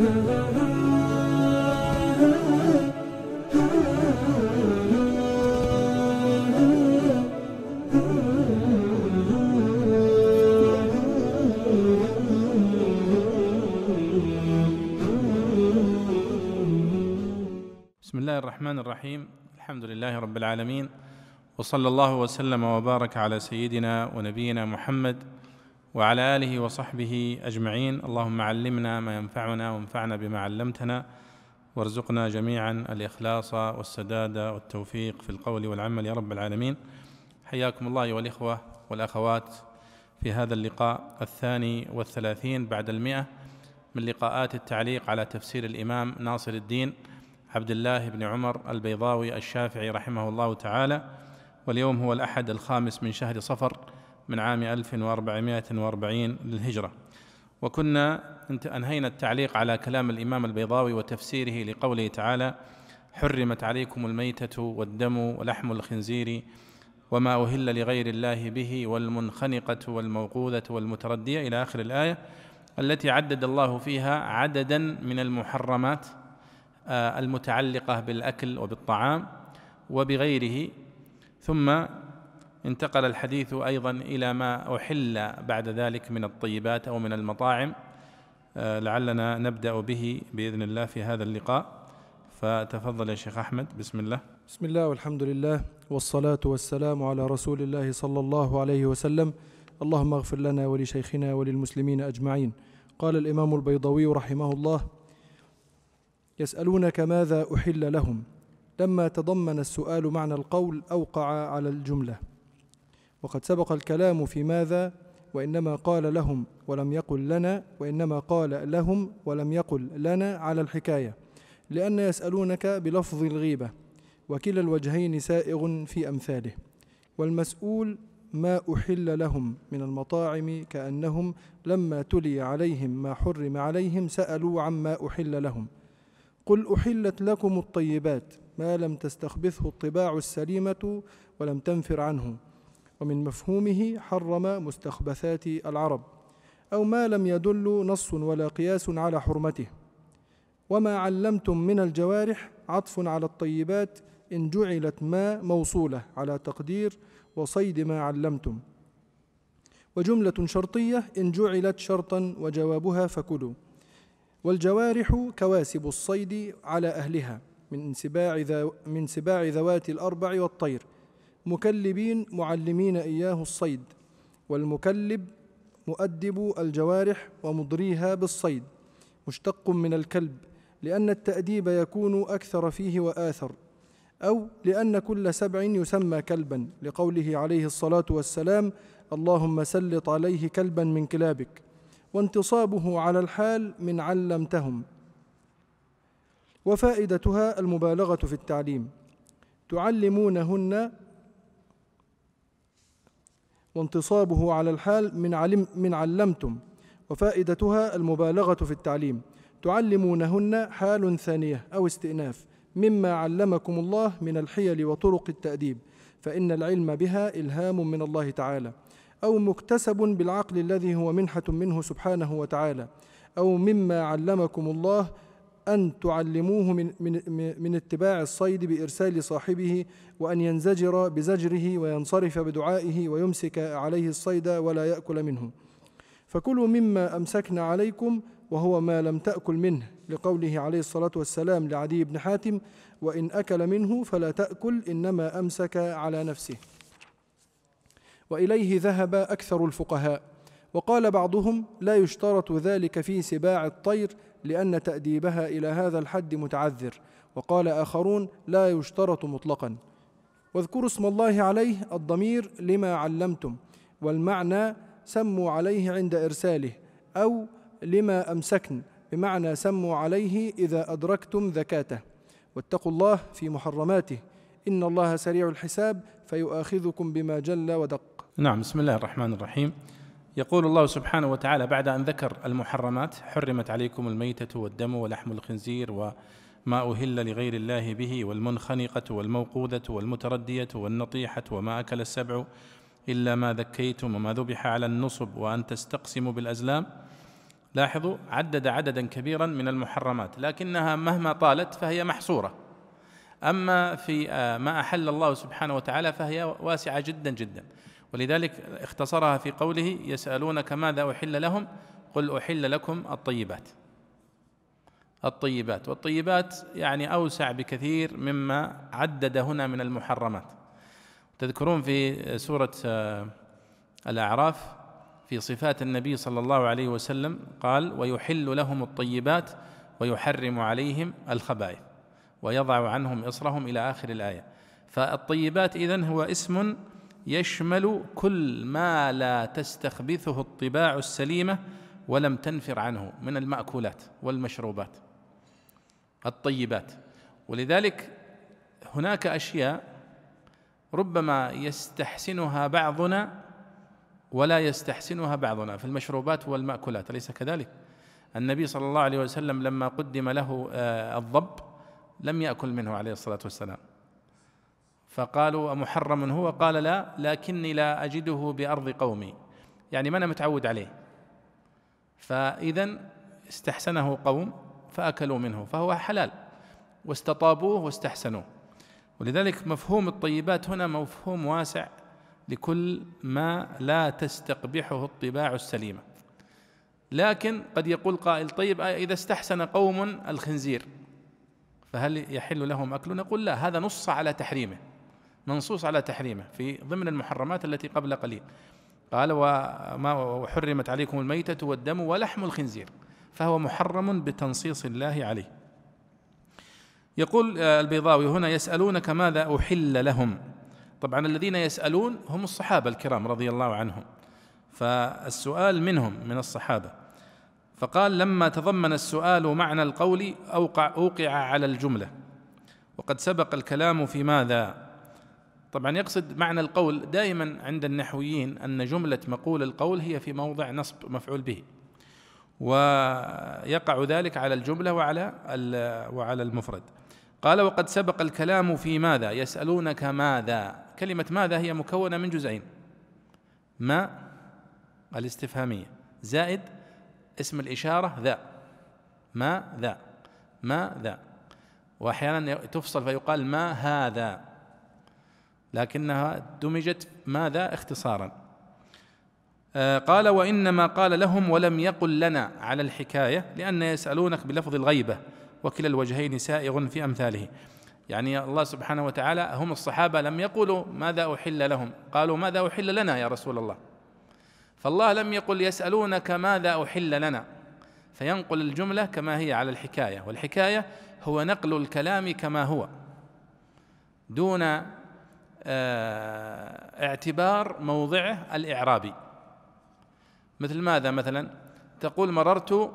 بسم الله الرحمن الرحيم. الحمد لله رب العالمين وصلى الله وسلم وبارك على سيدنا ونبينا محمد وعلى آله وصحبه أجمعين. اللهم علمنا ما ينفعنا وانفعنا بما علمتنا. وارزقنا جميعا الإخلاص والسداد والتوفيق في القول والعمل. يا رب العالمين. حياكم الله أيها الإخوة والأخوات في هذا اللقاء الثاني والثلاثين بعد المئة من لقاءات التعليق على تفسير الإمام ناصر الدين عبد الله بن عمر البيضاوي الشافعي رحمه الله تعالى. واليوم هو الأحد الخامس من شهر صفر من عام 1440 للهجرة. وكنا أنهينا التعليق على كلام الإمام البيضاوي وتفسيره لقوله تعالى حرمت عليكم الميتة والدم ولحم الخنزير وما أهل لغير الله به والمنخنقة والموقوذة والمتردية. إلى آخر الآية التي عدد الله فيها عددا من المحرمات آه، المتعلقة بالأكل وبالطعام وبغيره. ثم انتقل الحديث أيضا إلى ما أحل بعد ذلك من الطيبات أو من المطاعم. آه، لعلنا نبدأ به بإذن الله في هذا اللقاء. فتفضل يا شيخ أحمد. بسم الله. بسم الله والحمد لله والصلاة والسلام على رسول الله صلى الله عليه وسلم. اللهم اغفر لنا ولشيخنا وللمسلمين أجمعين. قال الإمام البيضوي رحمه الله يسألونك ماذا أحل لهم؟ لما تضمن السؤال معنى القول أوقع على الجملة. وقد سبق الكلام في ماذا؟ وإنما قال لهم ولم يقل لنا وإنما قال لهم ولم يقل لنا على الحكاية. لأن يسألونك بلفظ الغيبة وكلا الوجهين سائغ في أمثاله. والمسؤول ما أحل لهم من المطاعم كأنهم لما تلي عليهم ما حرم عليهم سألوا عما أحل لهم. قل أحلت لكم الطيبات ما لم تستخبثه الطباع السليمة ولم تنفر عنه. ومن مفهومه حرم مستخبثات العرب أو ما لم يدل نص ولا قياس على حرمته. وما علمتم من الجوارح عطف على الطيبات إن جعلت ما موصولة على تقدير وصيد ما علمتم. وجملة شرطية إن جعلت شرطا وجوابها فكلوا. والجوارح كواسب الصيد على أهلها من سباع, من سباع ذوات الأربع والطير. مكلبين معلمين إياه الصيد والمكلب مؤدب الجوارح ومضريها بالصيد مشتق من الكلب لأن التأديب يكون أكثر فيه وآثر أو لأن كل سبع يسمى كلبا لقوله عليه الصلاة والسلام اللهم سلط عليه كلبا من كلابك وانتصابه على الحال من علمتهم. وفائدتها المبالغة في التعليم. تعلمونهن وانتصابه على الحال من علم من علمتم وفائدتها المبالغة في التعليم. تعلمونهن حال ثانية أو استئناف مما علمكم الله من الحيل وطرق التأديب فإن العلم بها إلهام من الله تعالى. أو مكتسب بالعقل الذي هو منحة منه سبحانه وتعالى. أو مما علمكم الله أن تعلموه من, من, من اتباع الصيد بإرسال صاحبه وأن ينزجر بزجره وينصرف بدعائه ويمسك عليه الصيد ولا يأكل منه. فكلوا مما أمسكنا عليكم وهو ما لم تأكل منه. لقوله عليه الصلاة والسلام لعدي بن حاتم وإن أكل منه فلا تأكل إنما أمسك على نفسه. وإليه ذهب أكثر الفقهاء. وقال بعضهم لا يشترط ذلك في سباع الطير لأن تأديبها إلى هذا الحد متعذر. وقال آخرون لا يشترط مطلقا. واذكروا اسم الله عليه الضمير لما علمتم والمعنى سموا عليه عند إرساله أو لما أمسكن بمعنى سموا عليه إذا أدركتم ذكاته. واتقوا الله في محرماته. إن الله سريع الحساب فيؤاخذكم بما جل ودق. نعم بسم الله الرحمن الرحيم. يقول الله سبحانه وتعالى بعد أن ذكر المحرمات حرمت عليكم الميتة والدم ولحم الخنزير وما أهل لغير الله به والمنخنقة والموقوذة والمتردية والنطيحة وما أكل السبع إلا ما ذكيتم وما ذبح على النصب وأن تستقسموا بالأزلام. لاحظوا عدد عددا كبيرا من المحرمات لكنها مهما طالت فهي محصورة. أما في آه، ما أحل الله سبحانه وتعالى فهي واسعة جدا جدا. ولذلك اختصرها في قوله يسألونك ماذا أحل لهم؟ قل أحل لكم الطيبات. الطيبات. والطيبات يعني أوسع بكثير مما عدد هنا من المحرمات. تذكرون في سورة آه، الأعراف في صفات النبي صلى الله عليه وسلم قال ويحل لهم الطيبات ويحرم عليهم الخبائث ويضع عنهم إصرهم إلى آخر الآية. فالطيبات إذن هو اسم يشمل كل ما لا تستخبثه الطباع السليمة ولم تنفر عنه من المأكولات والمشروبات الطيبات ولذلك هناك أشياء ربما يستحسنها بعضنا ولا يستحسنها بعضنا في المشروبات والمأكولات أليس كذلك؟ النبي صلى الله عليه وسلم لما قدم له آه، الضب لم يأكل منه عليه الصلاة والسلام فقالوا أمحرم هو؟ قال لا لكني لا أجده بأرض قومي. يعني ما أنا متعود عليه؟ فإذا استحسنه قوم فأكلوا منه فهو حلال. واستطابوه واستحسنوه. ولذلك مفهوم الطيبات هنا مفهوم واسع لكل ما لا تستقبحه الطباع السليمه لكن قد يقول قائل طيب إذا استحسن قوم الخنزير فهل يحل لهم اكله نقول لا هذا نص على تحريمه. منصوص على تحريمه في ضمن المحرمات التي قبل قليل. قال وما وحرمت عليكم الميتة والدم ولحم الخنزير فهو محرم بتنصيص الله عليه. يقول البيضاوي هنا يسألونك ماذا أحل لهم؟ طبعا الذين يسألون هم الصحابة الكرام رضي الله عنهم. فالسؤال منهم من الصحابة. فقال لما تضمن السؤال معنى القول أوقع أوقع على الجملة. وقد سبق الكلام في ماذا؟ طبعا يقصد معنى القول دائما عند النحويين أن جملة مقول القول هي في موضع نصب مفعول به ويقع ذلك على الجملة وعلى وعلى المفرد. قال وقد سبق الكلام في ماذا؟ يسألونك ماذا؟ كلمة ماذا هي مكونة من جزئين. ما؟ الاستفهامية. زائد اسم الإشارة ذا. ما ذا؟ ما ذا؟ وأحيانا تفصل فيقال ما هذا؟ لكنها دمجت ماذا؟ اختصارا. آه قال وإنما قال لهم ولم يقل لنا على الحكاية لأن يسألونك بلفظ الغيبة وكلا الوجهين سائغ في أمثاله يعني الله سبحانه وتعالى هم الصحابة لم يقولوا ماذا أحل لهم؟ قالوا ماذا أحل لنا يا رسول الله؟ فالله لم يقل يسألونك ماذا أحل لنا؟ فينقل الجملة كما هي على الحكاية والحكاية هو نقل الكلام كما هو دون اعتبار موضعه الإعرابي. مثل ماذا مثلا؟ تقول مررت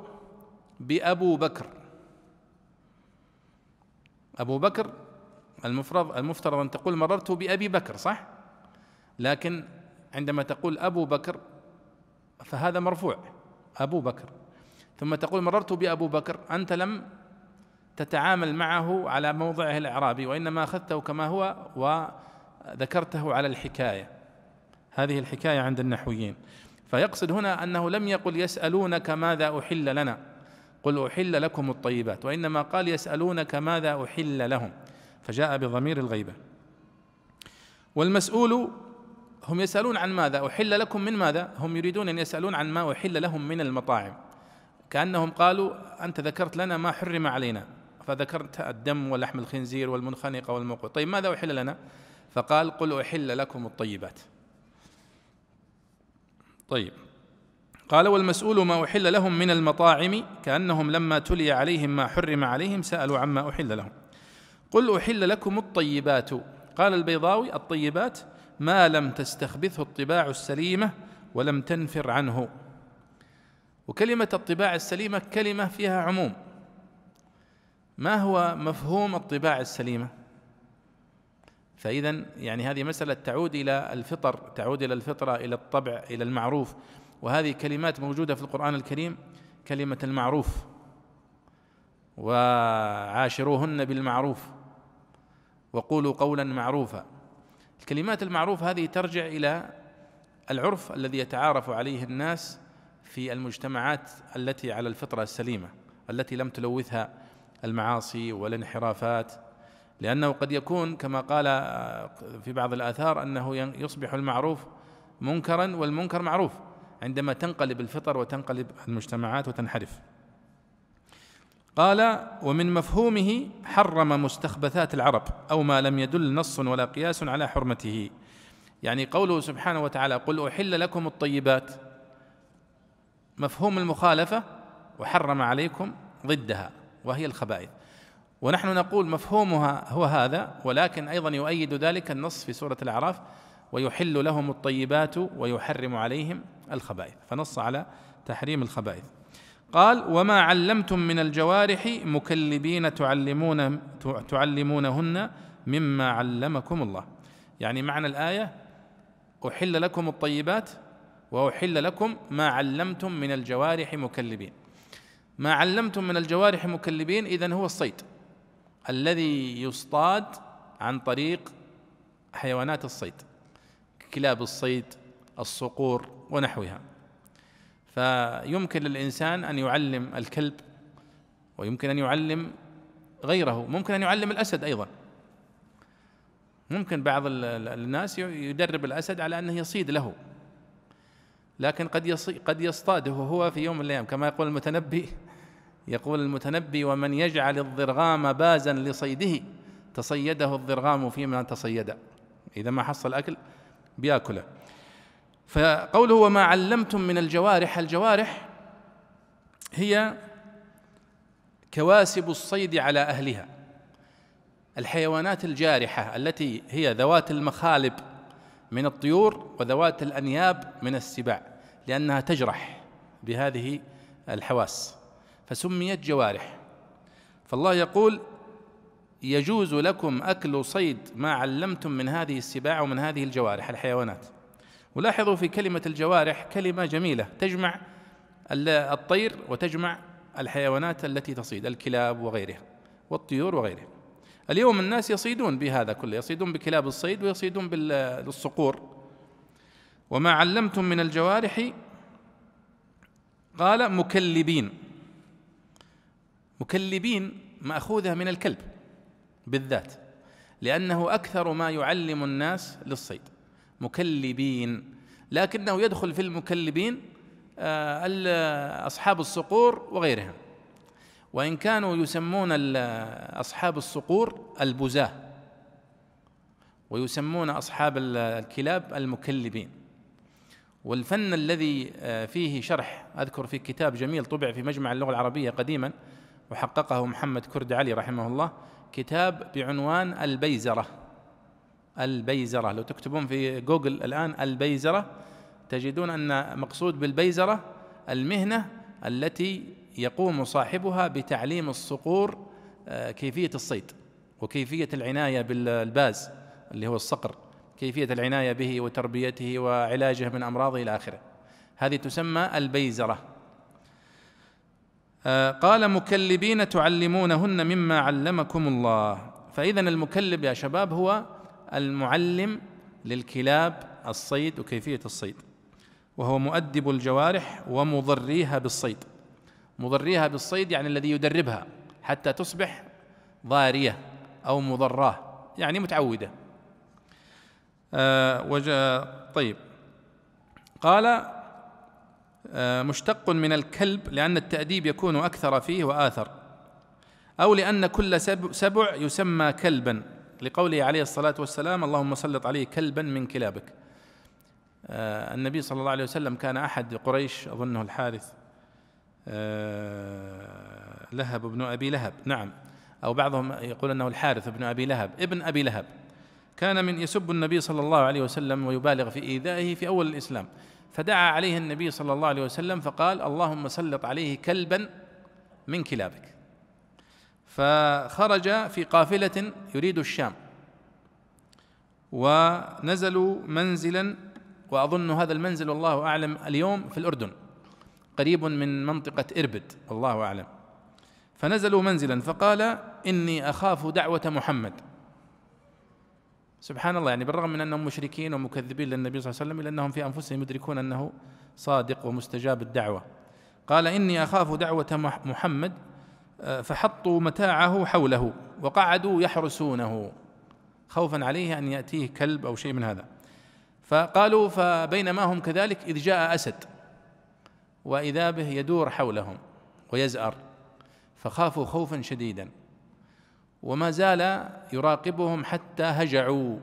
بأبو بكر. أبو بكر المفرض المفترض أن تقول مررت بأبي بكر صح؟ لكن عندما تقول أبو بكر فهذا مرفوع أبو بكر. ثم تقول مررت بأبو بكر أنت لم تتعامل معه على موضعه الإعرابي وإنما أخذته كما هو وذكرته على الحكاية. هذه الحكاية عند النحويين. فيقصد هنا أنه لم يقل يسألونك ماذا أحل لنا. قل أحل لكم الطيبات وإنما قال يسألونك ماذا أحل لهم. فجاء بضمير الغيبة. والمسؤول هم يسألون عن ماذا؟ أحل لكم من ماذا؟ هم يريدون أن يسألون عن ما أحل لهم من المطاعم. كأنهم قالوا أنت ذكرت لنا ما حرم علينا. فذكرت الدم ولحم الخنزير والمنخنقة والموقوت. طيب ماذا أحل لنا؟ فقال قل أحل لكم الطيبات. طيب. قال والمسؤول ما أحل لهم من المطاعم كأنهم لما تلي عليهم ما حرم عليهم سألوا عما أحل لهم. قل أحل لكم الطيبات. قال البيضاوي الطيبات ما لم تستخبثه الطباع السليمة ولم تنفر عنه. وكلمة الطباع السليمة كلمة فيها عموم. ما هو مفهوم الطباع السليمة؟ فإذا يعني هذه مسألة تعود إلى الفطر تعود إلى الفطرة إلى الطبع إلى المعروف. وهذه كلمات موجودة في القرآن الكريم كلمة المعروف. وعاشروهن بالمعروف. وقولوا قولا معروفا. الكلمات المعروفة هذه ترجع إلى العرف الذي يتعارف عليه الناس في المجتمعات التي على الفطرة السليمة التي لم تلوثها المعاصي والانحرافات. لأنه قد يكون كما قال في بعض الآثار أنه يصبح المعروف منكرا والمنكر معروف عندما تنقلب الفطر وتنقلب المجتمعات وتنحرف. قال ومن مفهومه حرم مستخبثات العرب أو ما لم يدل نص ولا قياس على حرمته. يعني قوله سبحانه وتعالى قل أحل لكم الطيبات. مفهوم المخالفة وحرم عليكم ضدها وهي الخبائث. ونحن نقول مفهومها هو هذا ولكن أيضا يؤيد ذلك النص في سورة الأعراف ويحل لهم الطيبات ويحرم عليهم الخبائث. فنص على تحريم الخبائث. قال وما علمتم من الجوارح مكلبين تعلمون تعلمونهن مما علمكم الله. يعني معنى الآية أحل لكم الطيبات وأحل لكم ما علمتم من الجوارح مكلبين. ما علمتم من الجوارح مكلبين إذن هو الصيد. الذي يصطاد عن طريق حيوانات الصيد كلاب الصيد الصقور ونحوها. فيمكن للإنسان أن يعلم الكلب ويمكن أن يعلم غيره ممكن أن يعلم الأسد أيضا. ممكن بعض الناس يدرب الأسد على أنه يصيد له لكن قد قد يصطاده هو في يوم من الأيام كما يقول المتنبي. يقول المتنبي ومن يجعل الضرغام بازا لصيده تصيده الضرغام فيما تصيد. إذا ما حصل أكل بيأكله. فقوله وما علمتم من الجوارح الجوارح هي كواسب الصيد على أهلها. الحيوانات الجارحة التي هي ذوات المخالب من الطيور وذوات الأنياب من السباع لأنها تجرح بهذه الحواس. فسميت جوارح. فالله يقول يجوز لكم أكل صيد ما علمتم من هذه السباع ومن هذه الجوارح الحيوانات. ولاحظوا في كلمة الجوارح كلمة جميلة تجمع الطير وتجمع الحيوانات التي تصيد الكلاب وغيرها والطيور وغيرها. اليوم الناس يصيدون بهذا كله يصيدون بكلاب الصيد ويصيدون بالصقور وما علمتم من الجوارح؟ قال مكلبين. مكلبين مأخوذة من الكلب بالذات لأنه أكثر ما يعلم الناس للصيد. مكلبين لكنه يدخل في المكلبين آه، أصحاب الصقور وغيرهم. وإن كانوا يسمون أصحاب الصقور البزاة ويسمون أصحاب الكلاب المكلبين. والفن الذي آه، فيه شرح أذكر في كتاب جميل طبع في مجمع اللغة العربية قديما وحققه محمد كرد علي رحمه الله كتاب بعنوان البيزرة. البيزرة. لو تكتبون في جوجل الآن البيزرة تجدون أن مقصود بالبيزرة المهنة التي يقوم صاحبها بتعليم الصقور آه، كيفية الصيد وكيفية العناية بالباز اللي هو الصقر كيفية العناية به وتربيته وعلاجه من أمراضه إلى آخره. هذه تسمى البيزرة. قال مكلبين تعلمونهن مما علمكم الله. فإذا المكلب يا شباب هو المعلم للكلاب الصيد وكيفية الصيد. وهو مؤدب الجوارح ومضريها بالصيد. مضريها بالصيد يعني الذي يدربها حتى تصبح ضارية أو مضراه يعني متعودة. آه طيب. قال آه مشتق من الكلب لأن التأديب يكون أكثر فيه وآثر. أو لأن كل سبع يسمى كلبا. لقوله عليه الصلاة والسلام اللهم سلط عليه كلبا من كلابك. آه النبي صلى الله عليه وسلم كان أحد قريش أظنه الحارث. آه لهب بن أبي لهب. نعم. أو بعضهم يقول أنه الحارث بن أبي لهب ابن أبي لهب. كان من يسب النبي صلى الله عليه وسلم ويبالغ في إيذائه في أول الإسلام. فدعا عليه النبي صلى الله عليه وسلم فقال اللهم سلط عليه كلبا من كلابك. فخرج في قافلة يريد الشام ونزلوا منزلا وأظن هذا المنزل والله أعلم اليوم في الأردن قريب من منطقة إربد الله أعلم. فنزلوا منزلا فقال إني أخاف دعوة محمد. سبحان الله يعني بالرغم من أنهم مشركين ومكذبين للنبي صلى الله عليه وسلم إلا أنهم في أنفسهم يدركون أنه صادق ومستجاب الدعوة. قال إني أخاف دعوة محمد آه، فحطوا متاعه حوله وقعدوا يحرسونه. خوفا عليه أن يأتيه كلب أو شيء من هذا. فقالوا فبينما هم كذلك إذ جاء أسد وإذا به يدور حولهم ويزأر فخافوا خوفا شديدا. وما زال يراقبهم حتى هجعوا.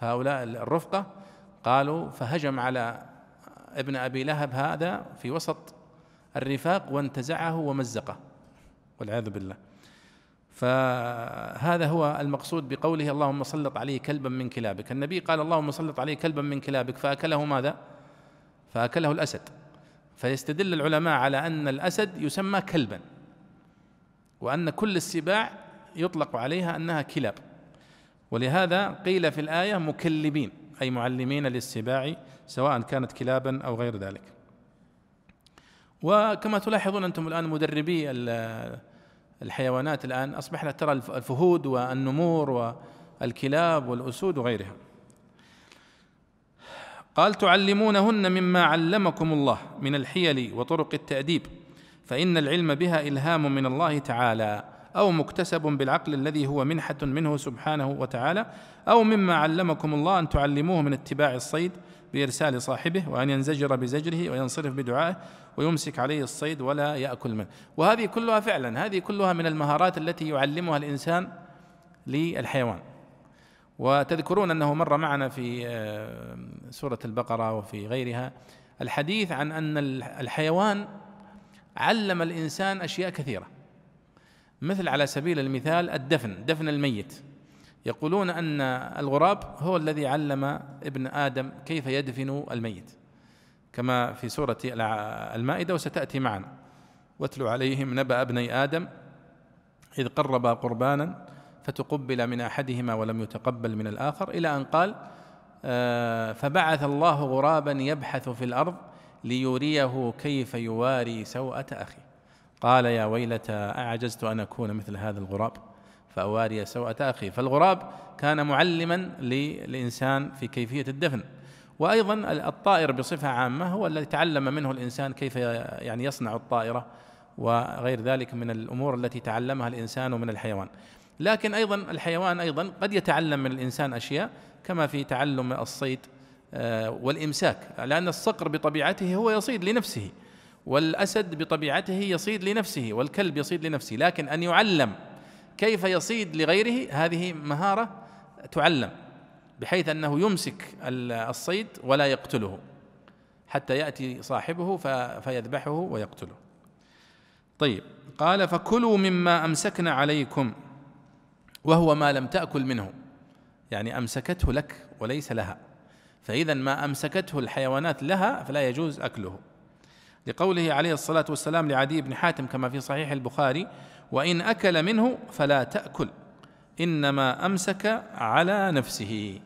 هؤلاء الرفقة قالوا فهجم على ابن أبي لهب هذا في وسط الرفاق وانتزعه ومزقه والعياذ بالله. فهذا هو المقصود بقوله اللهم سلط عليه كلبا من كلابك. النبي قال اللهم سلط عليه كلبا من كلابك فأكله ماذا؟ فأكله الأسد. فيستدل العلماء على أن الأسد يسمى كلبا. وأن كل السباع يطلق عليها أنها كلاب. ولهذا قيل في الآية مكلبين أي معلمين للسباع سواء كانت كلابا أو غير ذلك. وكما تلاحظون أنتم الآن مدربي الحيوانات الآن أصبحنا ترى الفهود والنمور والكلاب والأسود وغيرها. قال تعلمونهن مما علمكم الله من الحيل وطرق التأديب. فإن العلم بها إلهام من الله تعالى أو مكتسب بالعقل الذي هو منحة منه سبحانه وتعالى أو مما علمكم الله أن تعلموه من اتباع الصيد بإرسال صاحبه وأن ينزجر بزجره وينصرف بدعائه ويمسك عليه الصيد ولا يأكل منه. وهذه كلها فعلا هذه كلها من المهارات التي يعلمها الإنسان للحيوان. وتذكرون أنه مر معنا في آه، سورة البقرة وفي غيرها الحديث عن أن الحيوان علم الإنسان أشياء كثيرة. مثل على سبيل المثال الدفن دفن الميت. يقولون أن الغراب هو الذي علم ابن آدم كيف يدفن الميت. كما في سورة المائدة وستأتي معنا. واتلو عليهم نبأ ابني آدم إذ قربا قربانا فتقبل من أحدهما ولم يتقبل من الآخر إلى أن قال آه، فبعث الله غرابا يبحث في الأرض ليريه كيف يواري سوءة اخيه قال يا ويلتى أعجزت أن أكون مثل هذا الغراب؟ فأواري سوءة أخيه فالغراب كان معلما للإنسان في كيفية الدفن. وأيضا الطائر بصفة عامة هو الذي تعلم منه الإنسان كيف يعني يصنع الطائرة وغير ذلك من الأمور التي تعلمها الإنسان من الحيوان. لكن أيضا الحيوان أيضا قد يتعلم من الإنسان أشياء كما في تعلم الصيد والإمساك لأن الصقر بطبيعته هو يصيد لنفسه والأسد بطبيعته يصيد لنفسه والكلب يصيد لنفسه لكن أن يعلم كيف يصيد لغيره هذه مهارة تعلم بحيث أنه يمسك الصيد ولا يقتله حتى يأتي صاحبه فيذبحه ويقتله. طيب قال فكلوا مما أمسكنا عليكم وهو ما لم تأكل منه. يعني أمسكته لك وليس لها. فإذا ما أمسكته الحيوانات لها فلا يجوز أكله. لقوله عليه الصلاة والسلام لعدي بن حاتم كما في صحيح البخاري وإن أكل منه فلا تأكل إنما أمسك على نفسه.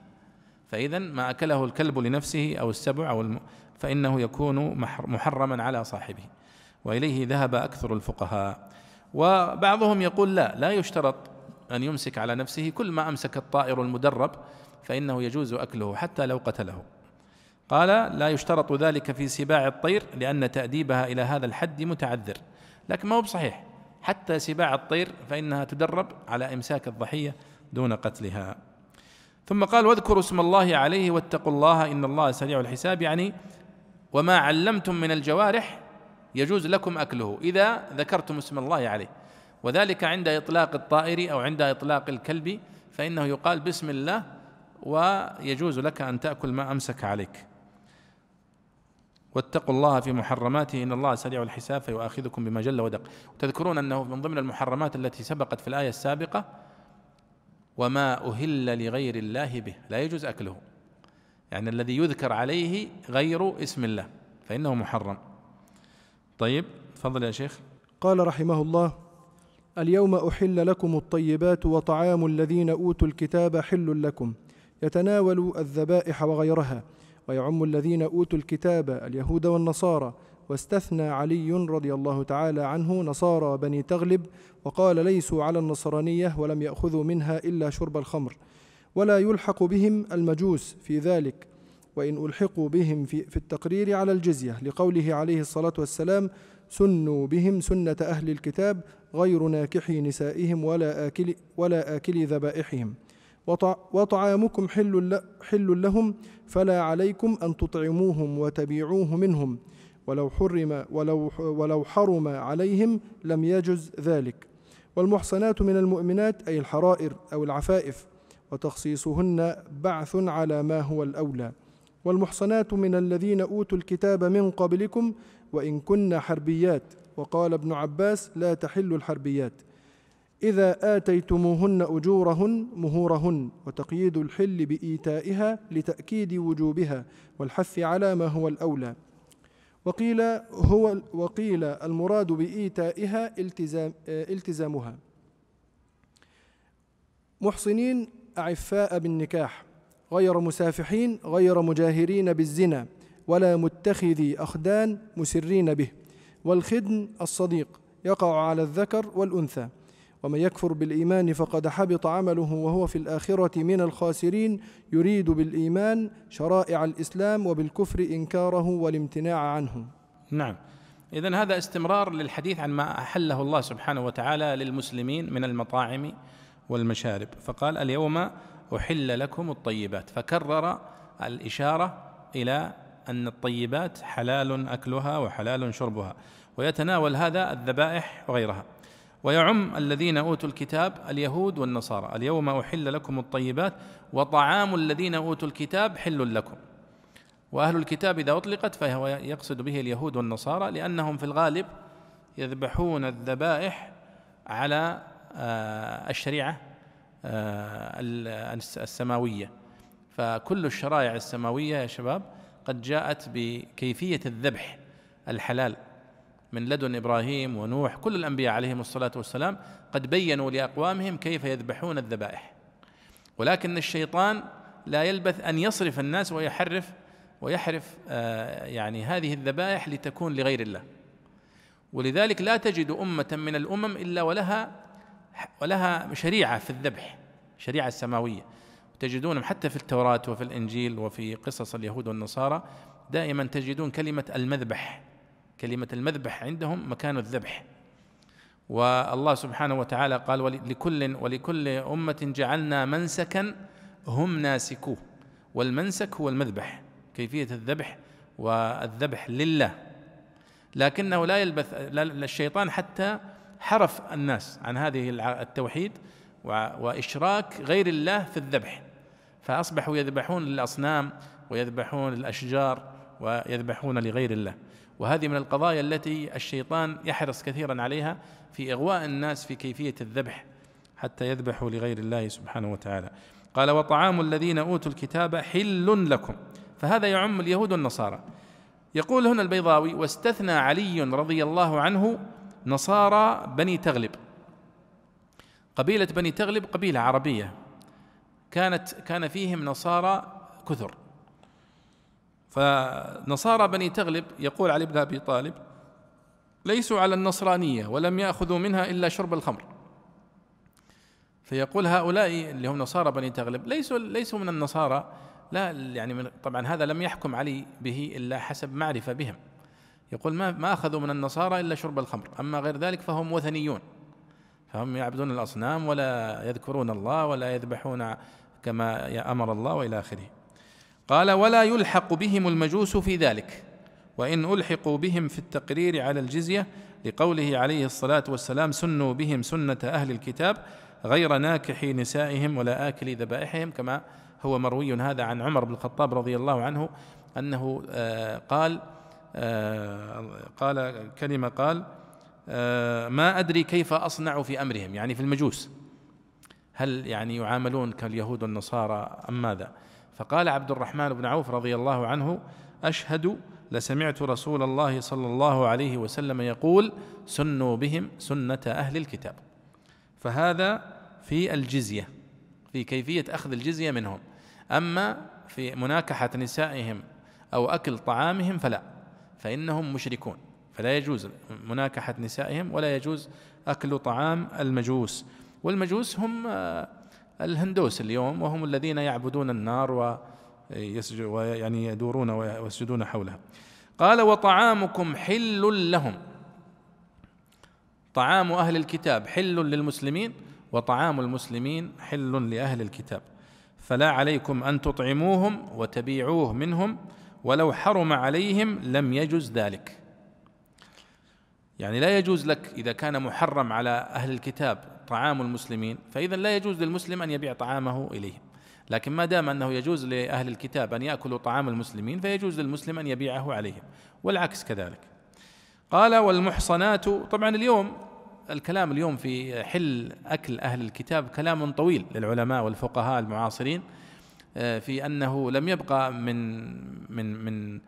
فإذا ما أكله الكلب لنفسه أو السبع أو الم... فإنه يكون محرما على صاحبه. وإليه ذهب أكثر الفقهاء. وبعضهم يقول لا لا يشترط أن يمسك على نفسه كل ما أمسك الطائر المدرب فإنه يجوز أكله حتى لو قتله. قال لا يشترط ذلك في سباع الطير لأن تأديبها إلى هذا الحد متعذر. لكن ما هو بصحيح. حتى سباع الطير فإنها تدرب على إمساك الضحية دون قتلها. ثم قال واذكروا اسم الله عليه واتقوا الله إن الله سريع الحساب. يعني وما علمتم من الجوارح يجوز لكم أكله إذا ذكرتم اسم الله عليه. وذلك عند إطلاق الطائر أو عند إطلاق الكلب فإنه يقال بسم الله ويجوز لك أن تأكل ما أمسك عليك. واتقوا الله في محرماته إن الله سريع الحساب فيؤاخذكم بما جل ودق. تذكرون أنه من ضمن المحرمات التي سبقت في الآية السابقة وما أهل لغير الله به. لا يجوز أكله. يعني الذي يذكر عليه غير اسم الله فإنه محرم. طيب تفضل يا شيخ. قال رحمه الله اليوم أحل لكم الطيبات وطعام الذين أوتوا الكتاب حل لكم. يتناول الذبائح وغيرها ويعم الذين أوتوا الكتاب اليهود والنصارى واستثنى علي رضي الله تعالى عنه نصارى بني تغلب وقال ليسوا على النصرانية ولم يأخذوا منها إلا شرب الخمر ولا يلحق بهم المجوس في ذلك وإن ألحقوا بهم في, في التقرير على الجزية لقوله عليه الصلاة والسلام سنوا بهم سنة أهل الكتاب غير ناكحي نسائهم ولا آكل, ولا آكل ذبائحهم وطعامكم حل, حل لهم فلا عليكم أن تطعموهم وتبيعوه منهم. ولو حرم ولو ولو حرم عليهم لم يجز ذلك. والمحصنات من المؤمنات أي الحرائر أو العفائف وتخصيصهن بعث على ما هو الأولى. والمحصنات من الذين أوتوا الكتاب من قبلكم وإن كن حربيات. وقال ابن عباس لا تحل الحربيات. إذا آتيتموهن أجورهن مهورهن وتقييد الحل بإيتائها لتأكيد وجوبها والحث على ما هو الأولى. وقيل هو وقيل المراد بإيتائها التزام التزامها. محصنين أعفاء بالنكاح غير مسافحين غير مجاهرين بالزنا ولا متخذي أخدان مسرين به. والخدن الصديق يقع على الذكر والأنثى. ومن يكفر بالإيمان فقد حبط عمله وهو في الآخرة من الخاسرين. يريد بالإيمان شرائع الإسلام وبالكفر إنكاره والامتناع عنه. نعم. إذا هذا استمرار للحديث عن ما أحله الله سبحانه وتعالى للمسلمين من المطاعم والمشارب. فقال اليوم أحل لكم الطيبات. فكرر الإشارة إلى أن الطيبات حلال أكلها وحلال شربها. ويتناول هذا الذبائح وغيرها. ويعم الذين أوتوا الكتاب اليهود والنصارى. اليوم أحل لكم الطيبات وطعام الذين أوتوا الكتاب حل لكم. وأهل الكتاب إذا أطلقت فهو يقصد به اليهود والنصارى لأنهم في الغالب يذبحون الذبائح على آه، الشريعة آه، السماوية. فكل الشرائع السماوية يا شباب قد جاءت بكيفية الذبح الحلال. من لدن إبراهيم ونوح كل الأنبياء عليهم الصلاة والسلام قد بينوا لأقوامهم كيف يذبحون الذبائح. ولكن الشيطان لا يلبث أن يصرف الناس ويحرف ويحرف آه، يعني هذه الذبائح لتكون لغير الله. ولذلك لا تجد أمة من الأمم إلا ولها ولها شريعة في الذبح شريعة سماوية. تجدونهم حتى في التوراة وفي الإنجيل وفي قصص اليهود والنصارى دائما تجدون كلمة المذبح. كلمة المذبح عندهم مكان الذبح. والله سبحانه وتعالى قال لكل ولكل أمة جعلنا منسكا هم ناسكوه والمنسك هو المذبح كيفية الذبح والذبح لله. لكنه لا يلبث الشيطان حتى حرف الناس عن هذه التوحيد وإشراك غير الله في الذبح. فأصبحوا يذبحون للأصنام ويذبحون للأشجار ويذبحون لغير الله. وهذه من القضايا التي الشيطان يحرص كثيرا عليها في إغواء الناس في كيفية الذبح حتى يذبحوا لغير الله سبحانه وتعالى. قال وطعام الذين أوتوا الكتاب حل لكم. فهذا يعم اليهود والنصارى. يقول هنا البيضاوي واستثنى علي رضي الله عنه نصارى بني تغلب. قبيلة بني تغلب قبيلة عربية. كانت كان فيهم نصارى كثر. فنصارى بني تغلب يقول علي بن أبي طالب ليسوا على النصرانية ولم يأخذوا منها إلا شرب الخمر. فيقول هؤلاء اللي هم نصارى بني تغلب ليسوا ليسوا من النصارى. لا يعني من طبعا هذا لم يحكم علي به إلا حسب معرفة بهم. يقول ما ما أخذوا من النصارى إلا شرب الخمر أما غير ذلك فهم وثنيون. فهم يعبدون الأصنام ولا يذكرون الله ولا يذبحون كما أمر الله وإلى آخره. قال ولا يلحق بهم المجوس في ذلك وإن ألحقوا بهم في التقرير على الجزية لقوله عليه الصلاة والسلام سنوا بهم سنة أهل الكتاب غير ناكح نسائهم ولا آكل ذبائحهم كما هو مروي هذا عن عمر بن الخطاب رضي الله عنه أنه آه، قال آه، قال كلمة قال آه، ما أدري كيف أصنع في أمرهم يعني في المجوس هل يعني يعاملون كاليهود والنصارى أم ماذا؟ فقال عبد الرحمن بن عوف رضي الله عنه أشهد لسمعت رسول الله صلى الله عليه وسلم يقول سنوا بهم سنة أهل الكتاب. فهذا في الجزية في كيفية أخذ الجزية منهم. أما في مناكحة نسائهم أو أكل طعامهم فلا فإنهم مشركون. فلا يجوز مناكحة نسائهم ولا يجوز أكل طعام المجوس. والمجوس هم الهندوس اليوم وهم الذين يعبدون النار ويعني يدورون ويسجدون حولها قال وطعامكم حل لهم. طعام أهل الكتاب حل للمسلمين وطعام المسلمين حل لأهل الكتاب. فلا عليكم أن تطعموهم وتبيعوه منهم ولو حرم عليهم لم يجز ذلك. يعني لا يجوز لك إذا كان محرم على أهل الكتاب طعام المسلمين فإذا لا يجوز للمسلم أن يبيع طعامه إليهم. لكن ما دام أنه يجوز لأهل الكتاب أن يأكلوا طعام المسلمين فيجوز للمسلم أن يبيعه عليهم والعكس كذلك. قال والمحصنات طبعا اليوم الكلام اليوم في حل أكل أهل الكتاب كلام طويل للعلماء والفقهاء المعاصرين آه، في أنه لم يبقى من من من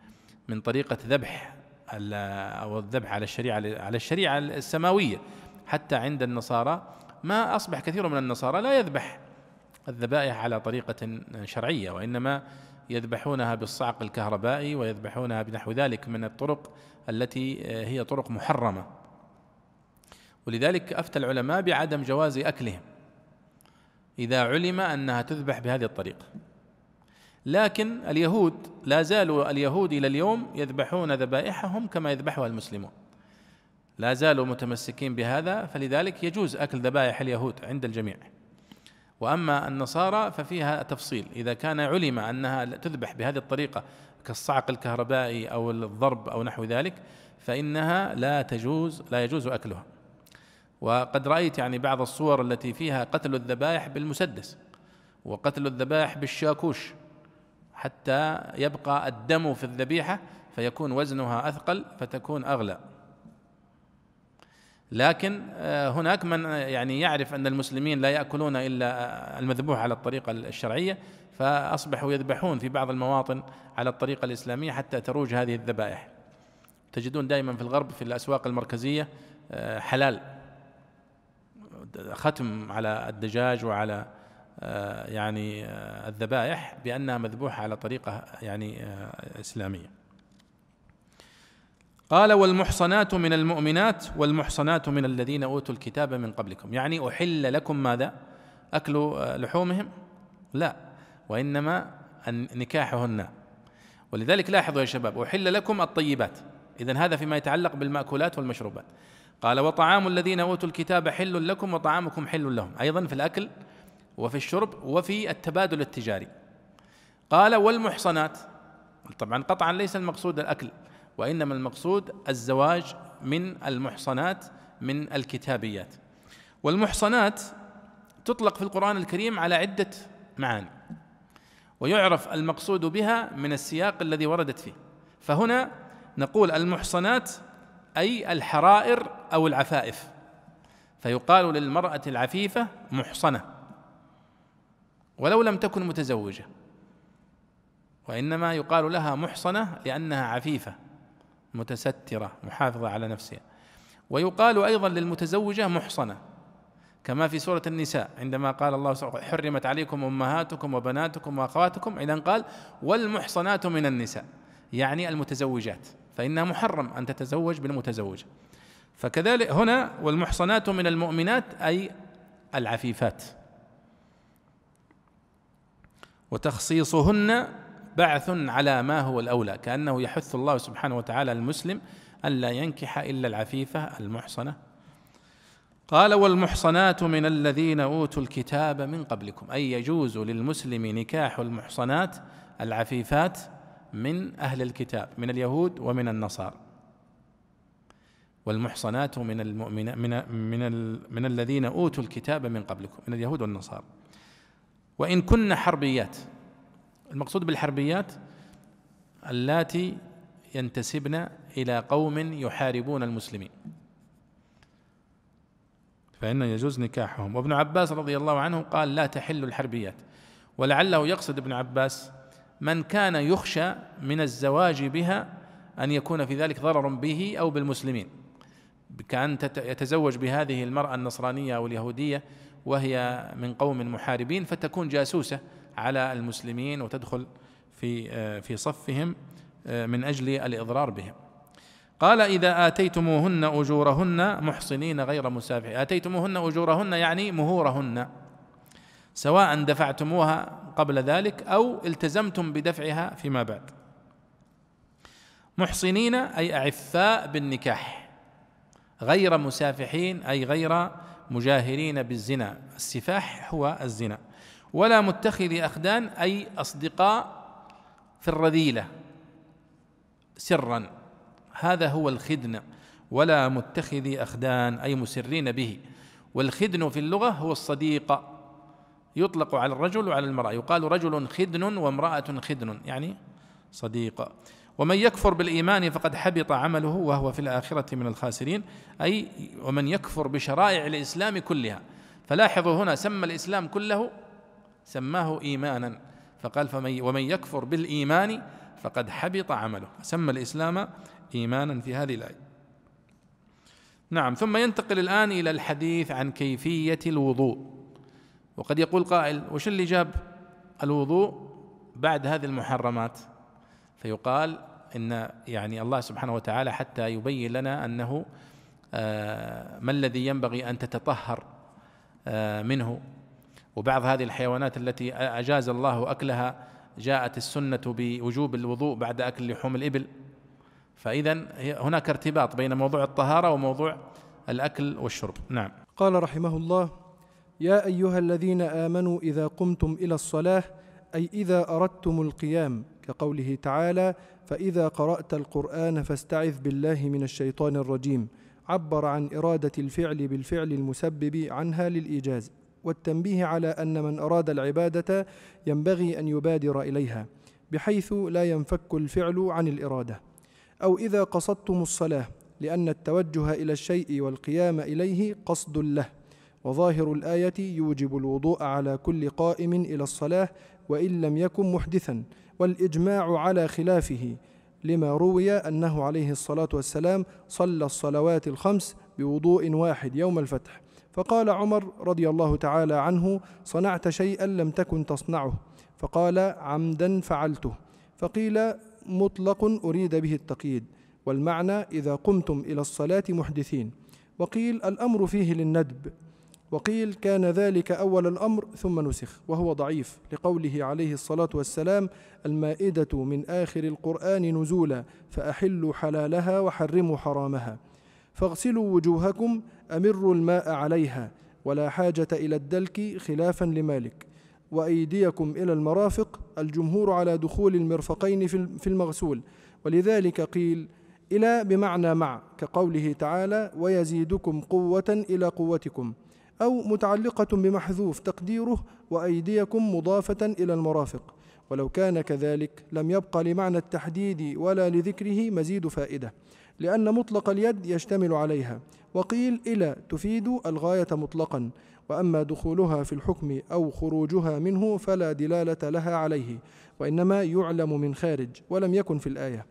من طريقة ذبح أو الذبح على الشريعة على الشريعة السماوية حتى عند النصارى ما أصبح كثير من النصارى لا يذبح الذبائح على طريقة شرعية وإنما يذبحونها بالصعق الكهربائي ويذبحونها بنحو ذلك من الطرق التي آه، هي طرق محرمة. ولذلك أفتى العلماء بعدم جواز أكلهم إذا علم أنها تذبح بهذه الطريقة. لكن اليهود لا زالوا اليهود إلى اليوم يذبحون ذبائحهم كما يذبحها المسلمون. لا زالوا متمسكين بهذا فلذلك يجوز أكل ذبائح اليهود عند الجميع. وأما النصارى ففيها تفصيل. إذا كان علم أنها تذبح بهذه الطريقة كالصعق الكهربائي أو الضرب أو نحو ذلك فإنها لا تجوز لا يجوز أكلها. وقد رأيت يعني بعض الصور التي فيها قتل الذبائح بالمسدس وقتل الذبائح بالشاكوش. حتى يبقى الدم في الذبيحة فيكون وزنها أثقل فتكون أغلى. لكن آه، هناك من يعني يعرف أن المسلمين لا يأكلون إلا المذبوح على الطريقة الشرعية فأصبحوا يذبحون في بعض المواطن على الطريقة الإسلامية حتى تروج هذه الذبائح. تجدون دائما في الغرب في الأسواق المركزية آه، حلال. ختم على الدجاج وعلى آه، يعني الذبائح بأنها مذبوحة على طريقة يعني إسلامية. قال والمحصنات من المؤمنات والمحصنات من الذين أوتوا الكتاب من قبلكم. يعني أحل لكم ماذا؟ أكل لحومهم؟ لا وإنما نكاحهن. ولذلك لاحظوا يا شباب أحل لكم الطيبات. اذا هذا فيما يتعلق بالمأكولات والمشروبات. قال وطعام الذين أوتوا الكتاب حل لكم وطعامكم حل لهم. أيضا في الأكل وفي الشرب وفي التبادل التجاري. قال والمحصنات طبعا قطعا ليس المقصود الأكل وإنما المقصود الزواج من المحصنات من الكتابيات. والمحصنات تطلق في القرآن الكريم على عدة معاني ويعرف المقصود بها من السياق الذي وردت فيه. فهنا نقول المحصنات أي الحرائر أو العفائف. فيقال للمرأة العفيفة محصنة ولو لم تكن متزوجة. وإنما يقال لها محصنة لأنها عفيفة. متسترة محافظة على نفسها. ويقال أيضا للمتزوجة محصنة كما في سورة النساء عندما قال الله سبحانه حرمت عليكم أمهاتكم وبناتكم وأخواتكم. إذا قال والمحصنات من النساء. يعني المتزوجات. فإنها محرم أن تتزوج بالمتزوجة. فكذلك هنا والمحصنات من المؤمنات أي العفيفات. وتخصيصهن بعث على ما هو الأولى كأنه يحث الله سبحانه وتعالى المسلم الا ينكح إلا العفيفة المحصنة. قال والمحصنات من الذين أوتوا الكتاب من قبلكم. أي يجوز للمسلم نكاح المحصنات العفيفات من أهل الكتاب من اليهود ومن النصارى. والمحصنات من المؤمن من من من الذين أوتوا الكتاب من قبلكم من اليهود والنصارى. وإن كن حربيات المقصود بالحربيات اللاتي ينتسبن إلى قوم يحاربون المسلمين. فإن يجوز نكاحهم. وابن عباس رضي الله عنه قال لا تحل الحربيات. ولعله يقصد ابن عباس من كان يخشى من الزواج بها أن يكون في ذلك ضرر به أو بالمسلمين. كأن يتزوج بهذه المرأة النصرانية أو اليهودية وهي من قوم محاربين فتكون جاسوسة. على المسلمين وتدخل في آه، في صفهم آه، من أجل الإضرار بهم. قال إذا آتيتموهن أجورهن محصنين غير مسافحين. آتيتموهن أجورهن يعني مهورهن سواء دفعتموها قبل ذلك أو التزمتم بدفعها فيما بعد. محصنين أي أعفاء بالنكاح غير مسافحين أي غير مجاهرين بالزنا. السفاح هو الزنا. ولا متخذي أخدان أي أصدقاء في الرذيلة. سرا. هذا هو الخدن. ولا متخذي أخدان أي مسرين به. والخدن في اللغة هو الصديق. يطلق على الرجل وعلى المرأة. يقال رجل خدن وامرأة خدن يعني صديق. ومن يكفر بالإيمان فقد حبط عمله وهو في الآخرة من الخاسرين. أي ومن يكفر بشرائع الإسلام كلها. فلاحظوا هنا سمى الإسلام كله سماه إيمانا. فقال فمن ومن يكفر بالإيمان فقد حبط عمله. سمى الإسلام إيمانا في هذه الآية. نعم ثم ينتقل الآن إلى الحديث عن كيفية الوضوء. وقد يقول قائل وش اللي جاب الوضوء بعد هذه المحرمات؟ فيقال إن يعني الله سبحانه وتعالى حتى يبين لنا أنه آه، ما الذي ينبغي أن تتطهر آه، منه. وبعض هذه الحيوانات التي أجاز الله أكلها جاءت السنة بوجوب الوضوء بعد أكل لحوم الإبل. فاذا هناك ارتباط بين موضوع الطهارة وموضوع الأكل والشرب. نعم. قال رحمه الله يا أيها الذين آمنوا إذا قمتم إلى الصلاة أي إذا أردتم القيام كقوله تعالى فإذا قرأت القرآن فاستعذ بالله من الشيطان الرجيم عبر عن إرادة الفعل بالفعل المسبب عنها للإيجاز. والتنبيه على أن من أراد العبادة ينبغي أن يبادر إليها بحيث لا ينفك الفعل عن الإرادة. أو إذا قصدتم الصلاة لأن التوجه إلى الشيء والقيام إليه قصد له وظاهر الآية يوجب الوضوء على كل قائم إلى الصلاة وإن لم يكن محدثا والإجماع على خلافه لما روي أنه عليه الصلاة والسلام صلى الصلوات الخمس بوضوء واحد يوم الفتح. فقال عمر رضي الله تعالى عنه صنعت شيئا لم تكن تصنعه. فقال عمدا فعلته. فقيل مطلق أريد به التقييد. والمعنى إذا قمتم إلى الصلاة محدثين. وقيل الأمر فيه للندب. وقيل كان ذلك أول الأمر ثم نسخ. وهو ضعيف لقوله عليه الصلاة والسلام المائدة من آخر القرآن نزولا فأحلوا حلالها وحرموا حرامها. فاغسلوا وجوهكم أمروا الماء عليها ولا حاجة إلى الدلك خلافا لمالك. وأيديكم إلى المرافق الجمهور على دخول المرفقين في المغسول. ولذلك قيل إلى بمعنى مع كقوله تعالى ويزيدكم قوة إلى قوتكم. أو متعلقة بمحذوف تقديره وأيديكم مضافة إلى المرافق. ولو كان كذلك لم يبق لمعنى التحديد ولا لذكره مزيد فائدة لأن مطلق اليد يشتمل عليها. وقيل إلى تفيد الغاية مطلقا وأما دخولها في الحكم أو خروجها منه فلا دلالة لها عليه وإنما يعلم من خارج ولم يكن في الآية.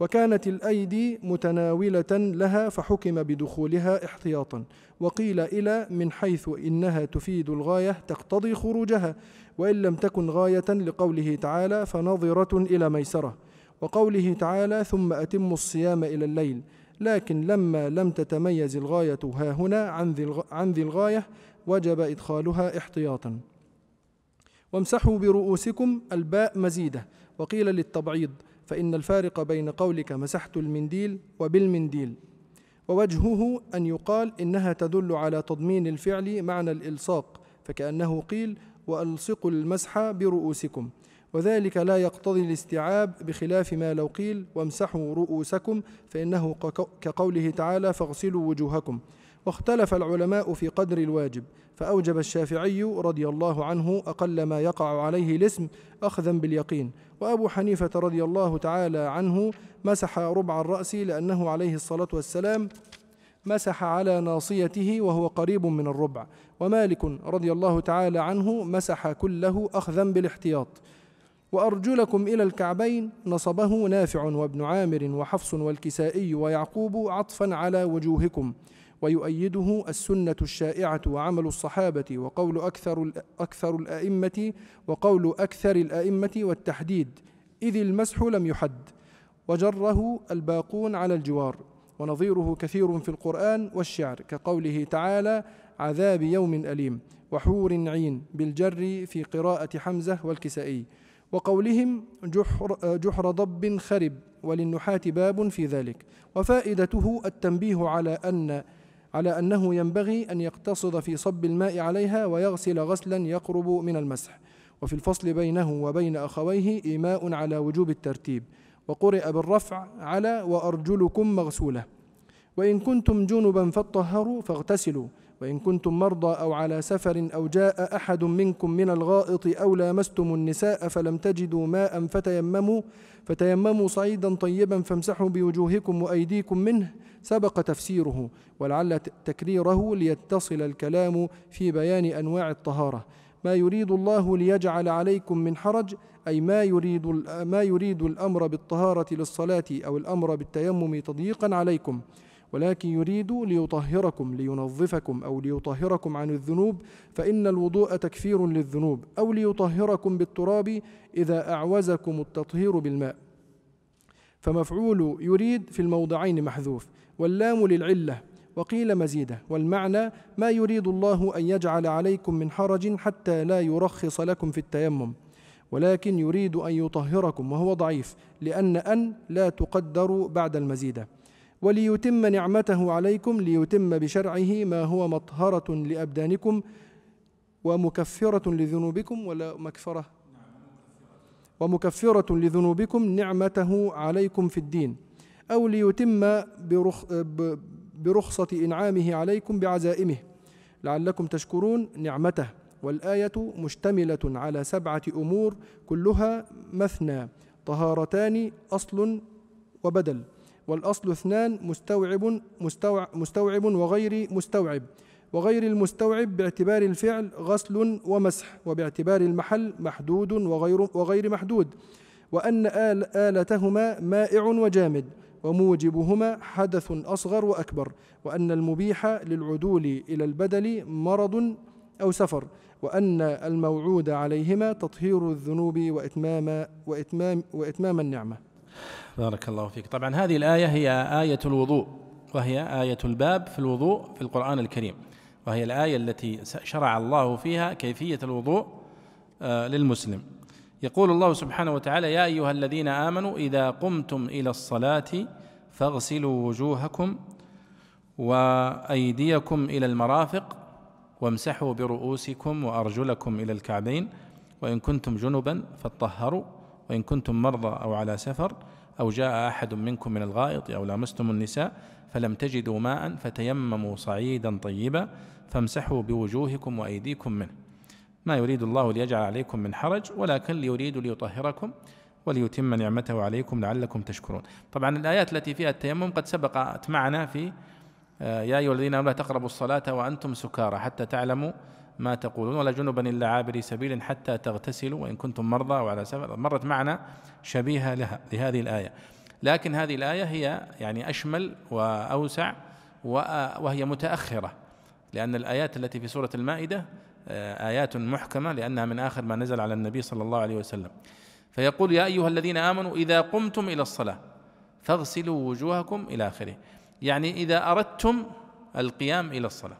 وكانت الأيدي متناولة لها فحكم بدخولها احتياطا وقيل إلى من حيث إنها تفيد الغاية تقتضي خروجها وإن لم تكن غاية لقوله تعالى فنظرة إلى ميسرة وقوله تعالى ثم أتم الصيام إلى الليل لكن لما لم تتميز الغاية ها هنا عن ذي الغاية وجب إدخالها احتياطا. وامسحوا برؤوسكم الباء مزيدة وقيل للتبعيض فإن الفارق بين قولك مسحت المنديل وبالمنديل. ووجهه أن يقال إنها تدل على تضمين الفعل معنى الإلصاق فكأنه قيل وألصقوا المسح برؤوسكم. وذلك لا يقتضي الاستيعاب بخلاف ما لو قيل وامسحوا رؤوسكم فإنه كقوله تعالى فاغسلوا وجوهكم. واختلف العلماء في قدر الواجب فأوجب الشافعي رضي الله عنه أقل ما يقع عليه الاسم أخذا باليقين. وأبو حنيفة رضي الله تعالى عنه مسح ربع الرأس لأنه عليه الصلاة والسلام مسح على ناصيته وهو قريب من الربع. ومالك رضي الله تعالى عنه مسح كله أخذا بالاحتياط. وأرجلكم إلى الكعبين نصبه نافع وابن عامر وحفص والكسائي ويعقوب عطفا على وجوهكم. ويؤيده السنة الشائعة وعمل الصحابة وقول أكثر أكثر الأئمة وقول أكثر الأئمة والتحديد إذ المسح لم يحد وجره الباقون على الجوار ونظيره كثير في القرآن والشعر كقوله تعالى عذاب يوم أليم وحور عين بالجر في قراءة حمزة والكسائي وقولهم جحر, جحر ضب خرب وللنحاة باب في ذلك وفائدته التنبيه على أن على أنه ينبغي أن يقتصد في صب الماء عليها ويغسل غسلا يقرب من المسح. وفي الفصل بينه وبين أخويه إيماء على وجوب الترتيب. وقرئ بالرفع على وأرجلكم مغسولة وإن كنتم جنبا فاطهروا فاغتسلوا. وإن كنتم مرضى أو على سفر أو جاء أحد منكم من الغائط أو لامستم النساء فلم تجدوا ماء فتيمموا فتيمموا صعيدا طيبا فامسحوا بوجوهكم وأيديكم منه سبق تفسيره. ولعل تكريره ليتصل الكلام في بيان أنواع الطهارة. ما يريد الله ليجعل عليكم من حرج أي ما يريد ما يريد الأمر بالطهارة للصلاة أو الأمر بالتيمم تضييقا عليكم. ولكن يريد ليطهركم لينظفكم أو ليطهركم عن الذنوب فإن الوضوء تكفير للذنوب أو ليطهركم بالتراب إذا أعوزكم التطهير بالماء. فمفعول يريد في الموضعين محذوف واللام للعلة وقيل مزيدة والمعنى ما يريد الله أن يجعل عليكم من حرج حتى لا يرخص لكم في التيمم. ولكن يريد أن يطهركم وهو ضعيف لأن أن لا تقدر بعد المزيدة. وليتم نعمته عليكم ليتم بشرعه ما هو مطهرة لأبدانكم ومكفرة لذنوبكم ولا مكفرة؟ ومكفرة لذنوبكم نعمته عليكم في الدين. أو ليتم برخ برخصة إنعامه عليكم بعزائمه. لعلكم تشكرون نعمته. والآية مشتملة على سبعة أمور كلها مثنى طهارتان أصل وبدل. والأصل اثنان مستوعب مستوعب, مستوعب وغير مستوعب. وغير المستوعب باعتبار الفعل غسل ومسح وباعتبار المحل محدود وغير, وغير محدود. وأن آل آلتهما مائع وجامد وموجبهما حدث أصغر وأكبر. وأن المبيح للعدول إلى البدل مرض أو سفر. وأن الموعود عليهما تطهير الذنوب وإتمام, وإتمام, وإتمام النعمة. بارك الله فيك. طبعا هذه الآية هي آية الوضوء وهي آية الباب في الوضوء في القرآن الكريم وهي الآية التي شرع الله فيها كيفية الوضوء آه، للمسلم. يقول الله سبحانه وتعالى يا أيها الذين آمنوا إذا قمتم إلى الصلاة فاغسلوا وجوهكم وأيديكم إلى المرافق وامسحوا برؤوسكم وأرجلكم إلى الكعبين وإن كنتم جنبا فاطهروا وإن كنتم مرضى أو على سفر أو جاء أحد منكم من الغائط أو لامستم النساء فلم تجدوا ماء فتيمموا صعيدا طيبا فامسحوا بوجوهكم وأيديكم منه. ما يريد الله ليجعل عليكم من حرج ولكن ليريد ليطهركم وليتم نعمته عليكم لعلكم تشكرون. طبعا الآيات التي فيها التيمم قد سبقت معنا في آه، يا أيها الذين آمنوا لا تقربوا الصلاة وأنتم سكارى حتى تعلموا ما تقولون ولا جنبا إلا عابري سبيل حتى تغتسلوا وإن كنتم مرضى أو على سفر. مرت معنا شبيهة لها لهذه الآية. لكن هذه الآية هي يعني أشمل وأوسع وهي متأخرة لأن الآيات التي في سورة المائدة آه، آيات محكمة لأنها من آخر ما نزل على النبي صلى الله عليه وسلم. فيقول يا أيها الذين آمنوا إذا قمتم إلى الصلاة فاغسلوا وجوهكم إلى آخره. يعني إذا أردتم القيام إلى الصلاة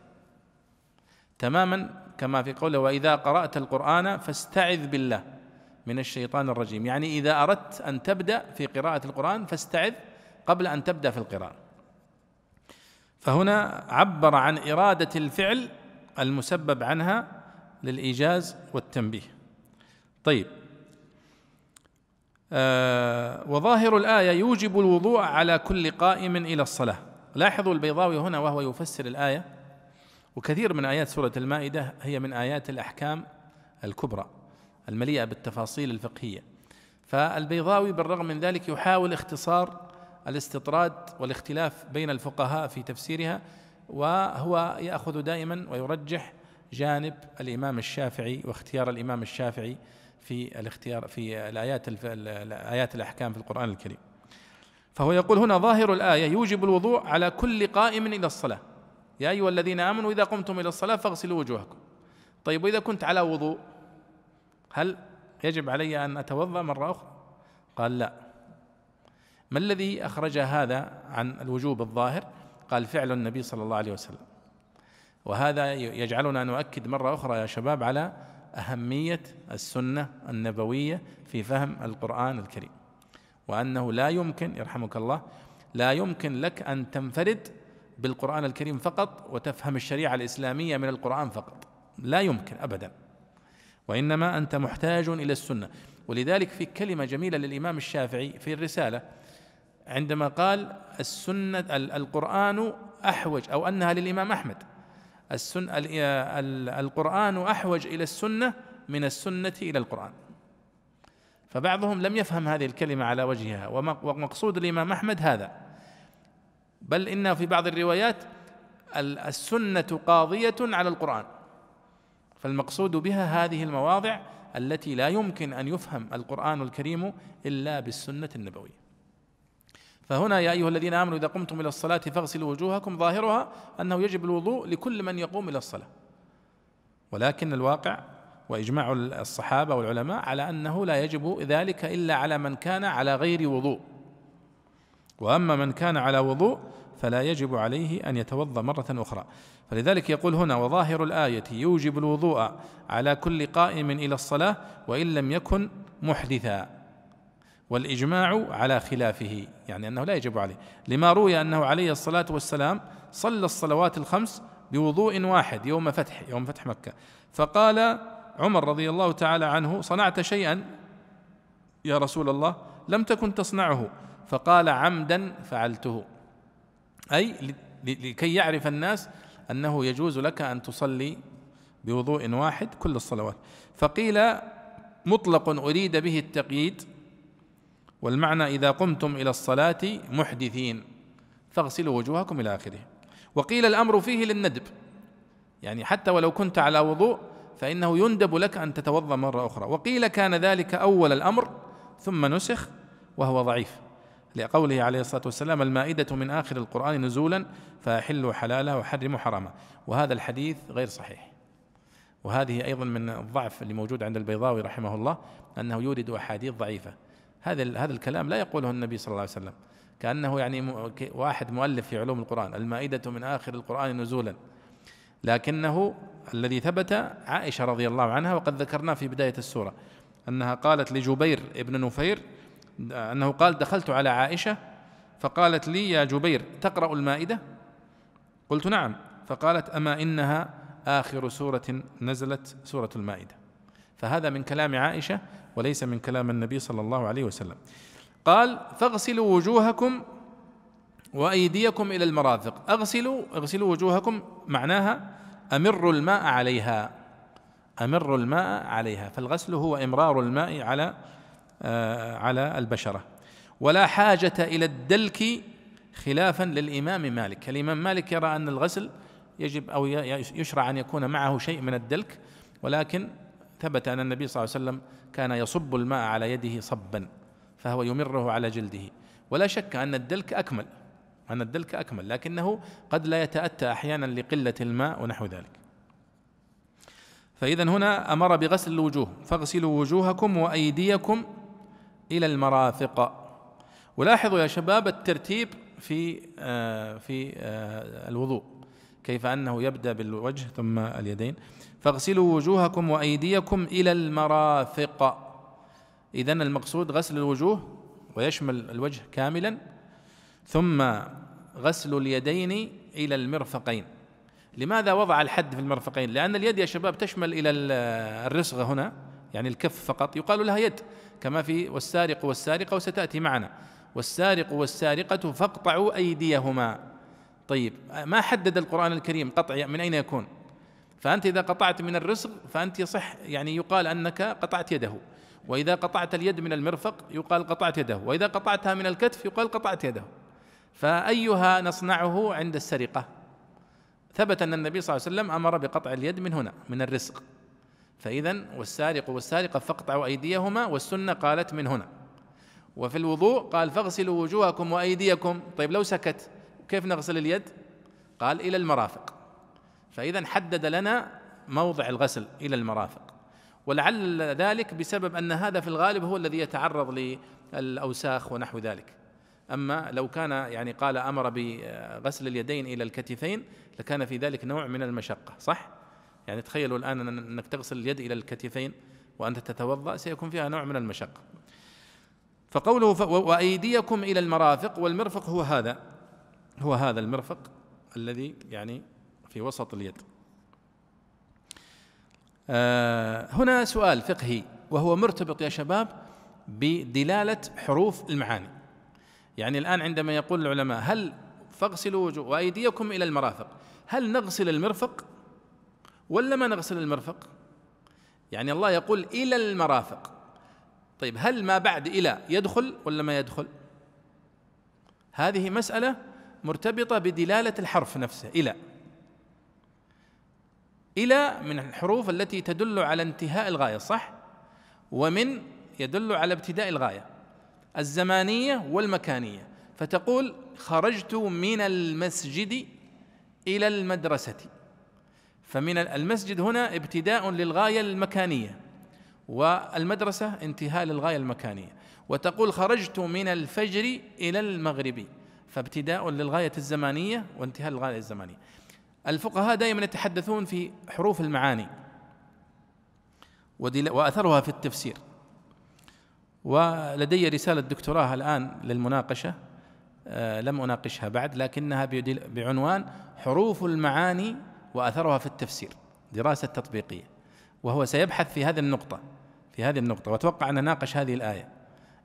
تماما كما في قوله وإذا قرأت القرآن فاستعذ بالله من الشيطان الرجيم. يعني إذا أردت أن تبدأ في قراءة القرآن فاستعذ قبل أن تبدأ في القراءة. فهنا عبر عن إرادة الفعل المسبب عنها للإيجاز والتنبيه. طيب. آه وظاهر الآية يوجب الوضوء على كل قائم إلى الصلاة. لاحظوا البيضاوي هنا وهو يفسر الآية. وكثير من آيات سورة المائدة هي من آيات الأحكام الكبرى المليئة بالتفاصيل الفقهية. فالبيضاوي بالرغم من ذلك يحاول اختصار الاستطراد والاختلاف بين الفقهاء في تفسيرها وهو يأخذ دائما ويرجح جانب الإمام الشافعي واختيار الإمام الشافعي في الاختيار في الآيات الآيات الأحكام في القرآن الكريم. فهو يقول هنا ظاهر الآية يوجب الوضوء على كل قائم إلى الصلاة. يا أيها الذين آمنوا إذا قمتم إلى الصلاة فاغسلوا وجوهكم. طيب وإذا كنت على وضوء هل يجب علي أن أتوضأ مرة أخرى؟ قال لا. ما الذي أخرج هذا عن الوجوب الظاهر؟ قال فعل النبي صلى الله عليه وسلم. وهذا يجعلنا نؤكد مرة أخرى يا شباب على أهمية السنة النبوية في فهم القرآن الكريم. وأنه لا يمكن يرحمك الله لا يمكن لك أن تنفرد بالقرآن الكريم فقط وتفهم الشريعة الإسلامية من القرآن فقط. لا يمكن أبدا. وإنما أنت محتاج إلى السنة. ولذلك في كلمة جميلة للإمام الشافعي في الرسالة عندما قال السنة القرآن أحوج أو أنها للإمام أحمد. السن القرآن أحوج إلى السنة من السنة إلى القرآن. فبعضهم لم يفهم هذه الكلمة على وجهها ومقصود الإمام أحمد هذا. بل إن في بعض الروايات السنة قاضية على القرآن. فالمقصود بها هذه المواضع التي لا يمكن أن يفهم القرآن الكريم إلا بالسنة النبوية. فهنا يا أيها الذين آمنوا إذا قمتم إلى الصلاة فاغسلوا وجوهكم. ظاهرها أنه يجب الوضوء لكل من يقوم إلى الصلاة. ولكن الواقع وإجماع الصحابة والعلماء على أنه لا يجب ذلك إلا على من كان على غير وضوء. وأما من كان على وضوء فلا يجب عليه أن يتوضأ مرة أخرى. فلذلك يقول هنا وظاهر الآية يوجب الوضوء على كل قائم إلى الصلاة وإن لم يكن محدثا. والإجماع على خلافه يعني أنه لا يجب عليه. لما روي أنه عليه الصلاة والسلام صلى الصلوات الخمس بوضوء واحد يوم فتح يوم فتح مكة. فقال عمر رضي الله تعالى عنه صنعت شيئا؟ يا رسول الله لم تكن تصنعه. فقال عمدا فعلته. أي لكي يعرف الناس أنه يجوز لك أن تصلي بوضوء واحد كل الصلوات. فقيل مطلق أريد به التقييد والمعنى إذا قمتم إلى الصلاة محدثين فاغسلوا وجوهكم إلى آخره. وقيل الأمر فيه للندب يعني حتى ولو كنت على وضوء فإنه يندب لك أن تتوضأ مرة أخرى. وقيل كان ذلك أول الأمر ثم نسخ وهو ضعيف. لقوله عليه الصلاة والسلام المائدة من آخر القرآن نزولا فأحلوا حلاله وحرموا حراما وهذا الحديث غير صحيح. وهذه أيضا من الضعف اللي موجود عند البيضاوي رحمه الله أنه يورد أحاديث ضعيفة. هذا هذا الكلام لا يقوله النبي صلى الله عليه وسلم كأنه يعني واحد مؤلف في علوم القرآن المائدة من آخر القرآن نزولا. لكنه الذي ثبت عائشة رضي الله عنها وقد ذكرناه في بداية السورة أنها قالت لجبير ابن نفير أنه قال دخلت على عائشة فقالت لي يا جبير تقرأ المائدة؟ قلت نعم. فقالت أما إنها آخر سورة نزلت سورة المائدة. فهذا من كلام عائشة وليس من كلام النبي صلى الله عليه وسلم. قال فاغسلوا وجوهكم وأيديكم إلى المرافق. أغسلوا اغسلوا وجوهكم معناها أمروا الماء عليها. أمروا الماء عليها. فالغسل هو إمرار الماء على على البشرة. ولا حاجة إلى الدلك خلافا للإمام مالك. الإمام مالك يرى أن الغسل يجب أو يشرع أن يكون معه شيء من الدلك ولكن ثبت أن النبي صلى الله عليه وسلم كان يصب الماء على يده صبا فهو يمره على جلده. ولا شك أن الدلك أكمل أن الدلك أكمل لكنه قد لا يتأتى أحيانا لقلة الماء ونحو ذلك. فإذا هنا أمر بغسل الوجوه. فاغسلوا وجوهكم وأيديكم إلى المرافق. ولاحظوا يا شباب الترتيب في آه في آه الوضوء كيف أنه يبدأ بالوجه ثم اليدين. فاغسلوا وجوهكم وأيديكم إلى المرافق. إذا المقصود غسل الوجوه ويشمل الوجه كاملا ثم غسل اليدين إلى المرفقين. لماذا وضع الحد في المرفقين؟ لأن اليد يا شباب تشمل إلى الرسغة هنا يعني الكف فقط. يقال لها يد. كما في والسارق والسارقة وستأتي معنا. والسارق والسارقة فاقطعوا أيديهما. طيب ما حدد القرآن الكريم قطع من أين يكون؟ فأنت إذا قطعت من الرسغ فأنت يصح يعني يقال أنك قطعت يده. وإذا قطعت اليد من المرفق يقال قطعت يده. وإذا قطعتها من الكتف يقال قطعت يده. فأيها نصنعه عند السرقة؟ ثبت أن النبي صلى الله عليه وسلم أمر بقطع اليد من هنا من الرزق. فإذا والسارق والسارقة فاقطعوا أيديهما والسنة قالت من هنا. وفي الوضوء قال فاغسلوا وجوهكم وأيديكم. طيب لو سكت كيف نغسل اليد؟ قال إلى المرافق. فإذا حدد لنا موضع الغسل إلى المرافق. ولعل ذلك بسبب أن هذا في الغالب هو الذي يتعرض للأوساخ ونحو ذلك. أما لو كان يعني قال أمر بغسل اليدين إلى الكتفين لكان في ذلك نوع من المشقة صح؟ يعني تخيلوا الآن أنك تغسل اليد إلى الكتفين وأنت تتوضأ سيكون فيها نوع من المشقة. فقوله وأيديكم إلى المرافق والمرفق هو هذا. هو هذا المرفق الذي يعني في وسط اليد. آه هنا سؤال فقهي وهو مرتبط يا شباب بدلالة حروف المعاني. يعني الآن عندما يقول العلماء هل فاغسلوا وجوه وأيديكم إلى المرافق هل نغسل المرفق؟ ولا ما نغسل المرفق؟ يعني الله يقول إلى المرافق. طيب هل ما بعد إلى يدخل ولا ما يدخل؟ هذه مسألة مرتبطة بدلالة الحرف نفسه إلى. إلى من الحروف التي تدل على انتهاء الغاية صح؟ ومن يدل على ابتداء الغاية الزمانية والمكانية. فتقول خرجت من المسجد إلى المدرسة. فمن المسجد هنا ابتداء للغاية المكانية والمدرسة انتهاء للغاية المكانية. وتقول خرجت من الفجر إلى المغرب فابتداء للغاية الزمانية وانتهاء للغاية الزمانية. الفقهاء دائما يتحدثون في حروف المعاني وأثرها في التفسير. ولدي رسالة دكتوراه الآن للمناقشة آه، لم أناقشها بعد لكنها بعنوان حروف المعاني وأثرها في التفسير دراسة تطبيقية. وهو سيبحث في هذه النقطة في هذه النقطة وأتوقع أن ناقش هذه الآية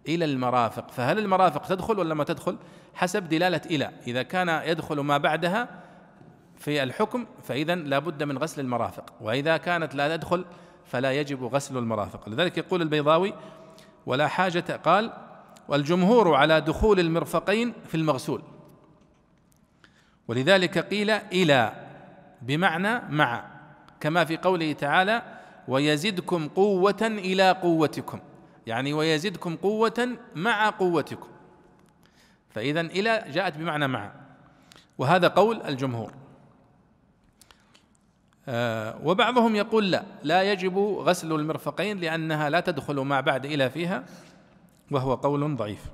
إلى المرافق. فهل المرافق تدخل ولا ما تدخل؟ حسب دلالة إلى. إذا كان يدخل ما بعدها في الحكم فإذا لا بد من غسل المرافق. وإذا كانت لا تدخل فلا يجب غسل المرافق. لذلك يقول البيضاوي ولا حاجة قال والجمهور على دخول المرفقين في المغسول ولذلك قيل إلى بمعنى مع كما في قوله تعالى ويزدكم قوة إلى قوتكم. يعني ويزدكم قوة مع قوتكم. فإذا إلى جاءت بمعنى مع. وهذا قول الجمهور. آه وبعضهم يقول لا لا يجب غسل المرفقين لأنها لا تدخل ما بعد إلى فيها وهو قول ضعيف.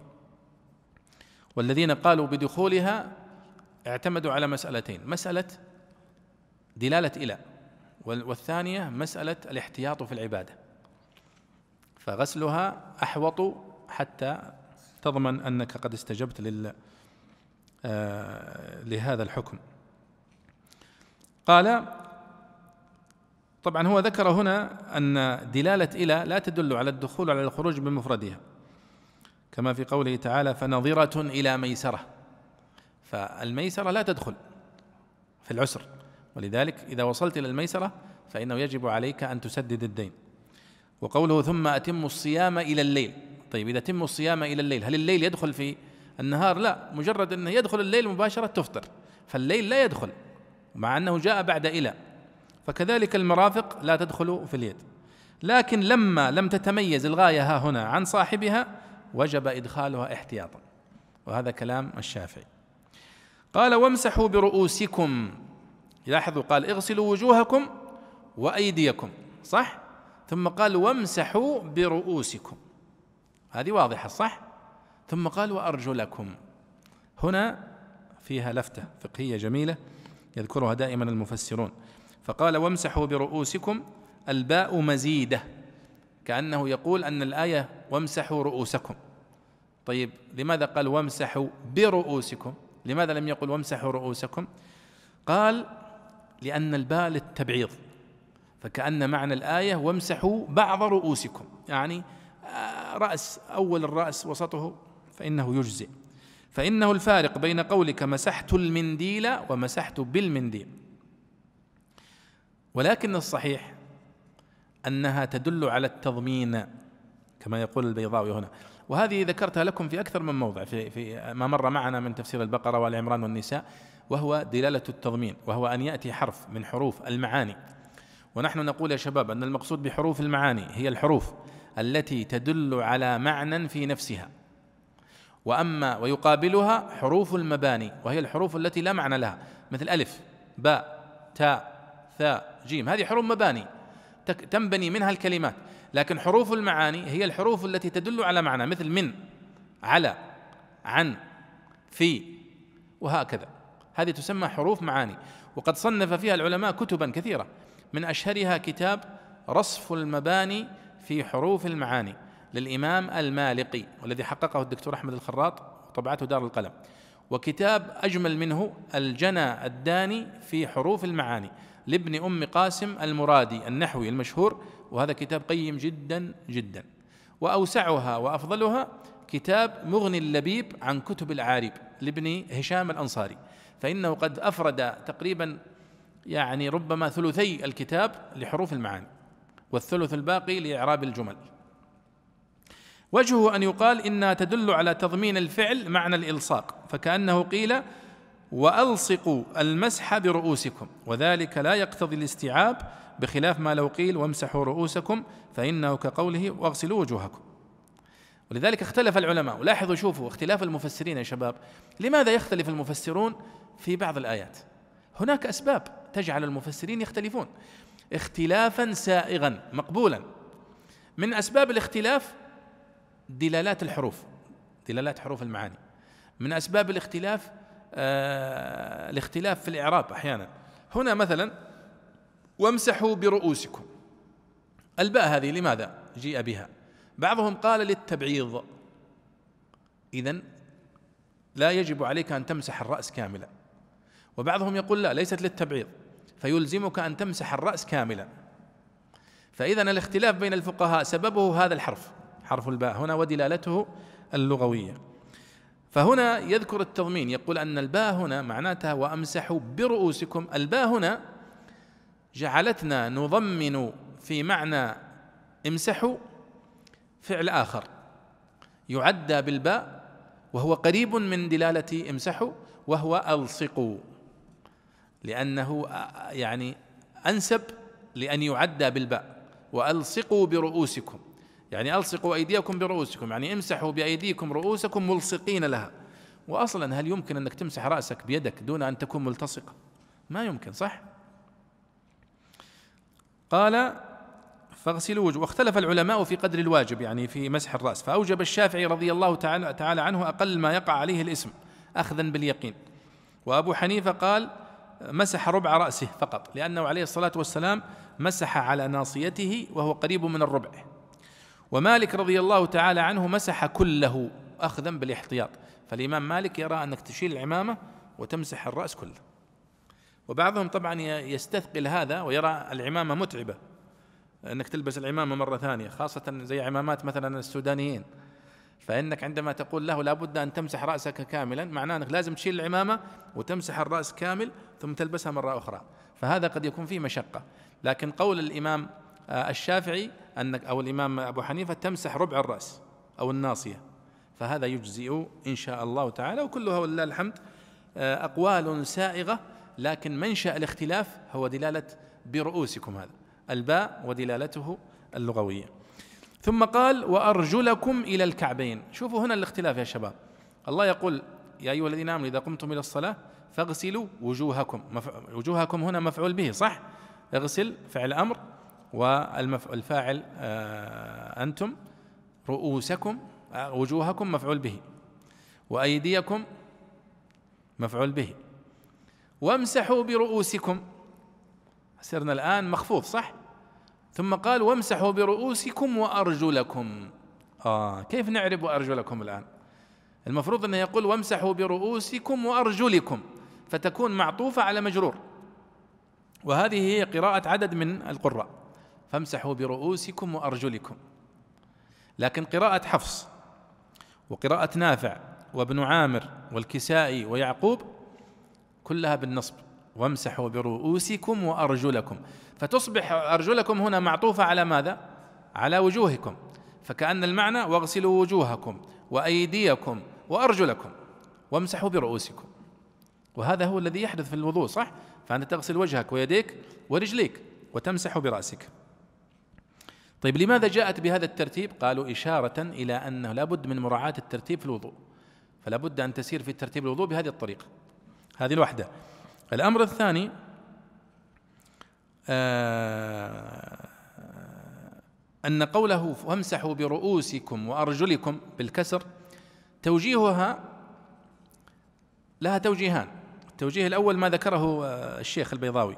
والذين قالوا بدخولها اعتمدوا على مسألتين مسألة دلالة إلى. والثانية مسألة الاحتياط في العبادة. فغسلها أحوط حتى تضمن أنك قد استجبت لل آه، لهذا الحكم. قال طبعا هو ذكر هنا أن دلالة إلى لا تدل على الدخول على الخروج بمفردها. كما في قوله تعالى فنظرة إلى ميسرة. فالميسرة لا تدخل في العسر. ولذلك إذا وصلت إلى الميسرة فإنه يجب عليك أن تسدد الدين. وقوله ثم أتم الصيام إلى الليل. طيب إذا تم الصيام إلى الليل هل الليل يدخل في النهار؟ لا مجرد أنه يدخل الليل مباشرة تفطر فالليل لا يدخل مع أنه جاء بعد إلى. فكذلك المرافق لا تدخل في اليد. لكن لما لم تتميز الغاية ها هنا عن صاحبها وجب إدخالها احتياطا. وهذا كلام الشافعي. قال وامسحوا برؤوسكم لاحظوا قال اغسلوا وجوهكم وأيديكم صح؟ ثم قال وامسحوا برؤوسكم. هذه واضحة صح؟ ثم قال وأرجلكم. هنا فيها لفتة فقهية جميلة يذكرها دائما المفسرون. فقال وامسحوا برؤوسكم الباء مزيدة كأنه يقول أن الآية وامسحوا رؤوسكم. طيب لماذا قال وامسحوا برؤوسكم؟ لماذا لم يقل وامسحوا رؤوسكم؟ قال لأن الباء للتبعيض. فكأن معنى الآية وامسحوا بعض رؤوسكم. يعني آه، رأس أول الرأس وسطه فإنه يجزئ. فإنه الفارق بين قولك مسحت المنديل ومسحت بالمنديل. ولكن الصحيح أنها تدل على التضمين كما يقول البيضاوي هنا. وهذه ذكرتها لكم في أكثر من موضع في, في ما مر معنا من تفسير البقرة والعمران والنساء. وهو دلالة التضمين وهو أن يأتي حرف من حروف المعاني. ونحن نقول يا شباب أن المقصود بحروف المعاني هي الحروف التي تدل على معنى في نفسها. وأما ويقابلها حروف المباني وهي الحروف التي لا معنى لها مثل ألف باء تاء ثاء جيم هذه حروف مباني تنبني منها الكلمات. لكن حروف المعاني هي الحروف التي تدل على معنى مثل من على عن في وهكذا. هذه تسمى حروف معاني. وقد صنف فيها العلماء كتبا كثيرة. من أشهرها كتاب رصف المباني في حروف المعاني للإمام المالقي والذي حققه الدكتور أحمد الخراط وطبعته دار القلم. وكتاب أجمل منه الجنى الداني في حروف المعاني لابن أم قاسم المرادي النحوي المشهور وهذا كتاب قيم جدا جدا. وأوسعها وأفضلها كتاب مغني اللبيب عن كتب العارب لابن هشام الأنصاري. فإنه قد أفرد تقريبا يعني ربما ثلثي الكتاب لحروف المعاني والثلث الباقي لإعراب الجمل. وجهه أن يقال إنها تدل على تضمين الفعل معنى الإلصاق فكأنه قيل وألصقوا المسح برؤوسكم وذلك لا يقتضي الاستيعاب بخلاف ما لو قيل وامسحوا رؤوسكم فإنه كقوله واغسلوا وجوهكم. ولذلك اختلف العلماء. ولاحظوا شوفوا اختلاف المفسرين يا شباب. لماذا يختلف المفسرون في بعض الآيات؟ هناك أسباب تجعل المفسرين يختلفون. اختلافا سائغا مقبولا. من أسباب الاختلاف دلالات الحروف دلالات حروف المعاني. من أسباب الاختلاف آه الاختلاف في الإعراب أحيانا. هنا مثلا وامسحوا برؤوسكم. الباء هذه لماذا جيء بها؟ بعضهم قال للتبعيض. إذن لا يجب عليك أن تمسح الرأس كاملا. وبعضهم يقول لا ليست للتبعيض. فيلزمك أن تمسح الرأس كاملا. فإذا الاختلاف بين الفقهاء سببه هذا الحرف حرف الباء. هنا ودلالته اللغوية. فهنا يذكر التضمين يقول أن الباء هنا معناتها وأمسحوا برؤوسكم. الباء هنا جعلتنا نضمن في معنى امسحوا فعل آخر. يعدى بالباء وهو قريب من دلالة امسحوا وهو ألصقوا. لأنه يعني أنسب لأن يعدى بالباء. وألصقوا برؤوسكم. يعني ألصقوا أيديكم برؤوسكم. يعني امسحوا بأيديكم رؤوسكم ملصقين لها. وأصلا هل يمكن أنك تمسح رأسك بيدك دون أن تكون ملتصقة؟ ما يمكن صح؟ قال فاغسلوا وجه واختلف العلماء في قدر الواجب يعني في مسح الرأس. فأوجب الشافعي رضي الله تعالى, عنه أقل ما يقع عليه الاسم أخذا باليقين. وأبو حنيفة قال مسح ربع رأسه فقط لأنه عليه الصلاة والسلام مسح على ناصيته وهو قريب من الربع. ومالك رضي الله تعالى عنه مسح كله أخذا بالاحتياط. فالإمام مالك يرى أنك تشيل العمامة وتمسح الرأس كله. وبعضهم طبعا يستثقل هذا ويرى العمامة متعبة. إنك تلبس العمامة مرة ثانية خاصة زي عمامات مثلا السودانيين. فإنك عندما تقول له لابد أن تمسح رأسك كاملا معناه إنك لازم تشيل العمامة وتمسح الرأس كامل ثم تلبسها مرة أخرى. فهذا قد يكون فيه مشقة. لكن قول الإمام آه، الشافعي أنك أو الإمام أبو حنيفة تمسح ربع الرأس أو الناصية. فهذا يجزئ إن شاء الله تعالى وكلها ولله الحمد. آه، أقوال سائغة لكن منشأ الاختلاف هو دلالة برؤوسكم هذا. الباء ودلالته اللغوية. ثم قال وأرجلكم إلى الكعبين. شوفوا هنا الاختلاف يا شباب. الله يقول يا أيها الذين آمنوا إذا قمتم إلى الصلاة فاغسلوا وجوهكم. وجوهكم هنا مفعول به صح؟ اغسل فعل أمر والفاعل آه أنتم. رؤوسكم آه وجوهكم مفعول به. وأيديكم مفعول به. وامسحوا برؤوسكم. صرنا الآن مخفوض صح؟ ثم قال وامسحوا برؤوسكم وأرجلكم. آه كيف نعرب أرجلكم الآن؟ المفروض انه يقول وامسحوا برؤوسكم وأرجلكم فتكون معطوفة على مجرور. وهذه هي قراءة عدد من القراء. فامسحوا برؤوسكم وأرجلكم. لكن قراءة حفص وقراءة نافع وابن عامر والكسائي ويعقوب كلها بالنصب. وامسحوا برؤوسكم وأرجلكم. فتصبح أرجلكم هنا معطوفة على ماذا؟ على وجوهكم. فكأن المعنى واغسلوا وجوهكم وأيديكم وأرجلكم وامسحوا برؤوسكم. وهذا هو الذي يحدث في الوضوء صح؟ فأنت تغسل وجهك ويديك ورجليك وتمسح برأسك. طيب لماذا جاءت بهذا الترتيب؟ قالوا إشارة إلى أنه لابد من مراعاة الترتيب في الوضوء. فلا بد أن تسير في ترتيب الوضوء بهذه الطريقة. هذه الوحدة. الأمر الثاني آه، أن قوله وامسحوا برؤوسكم وأرجلكم بالكسر توجيهها لها توجيهان. التوجيه الأول ما ذكره الشيخ البيضاوي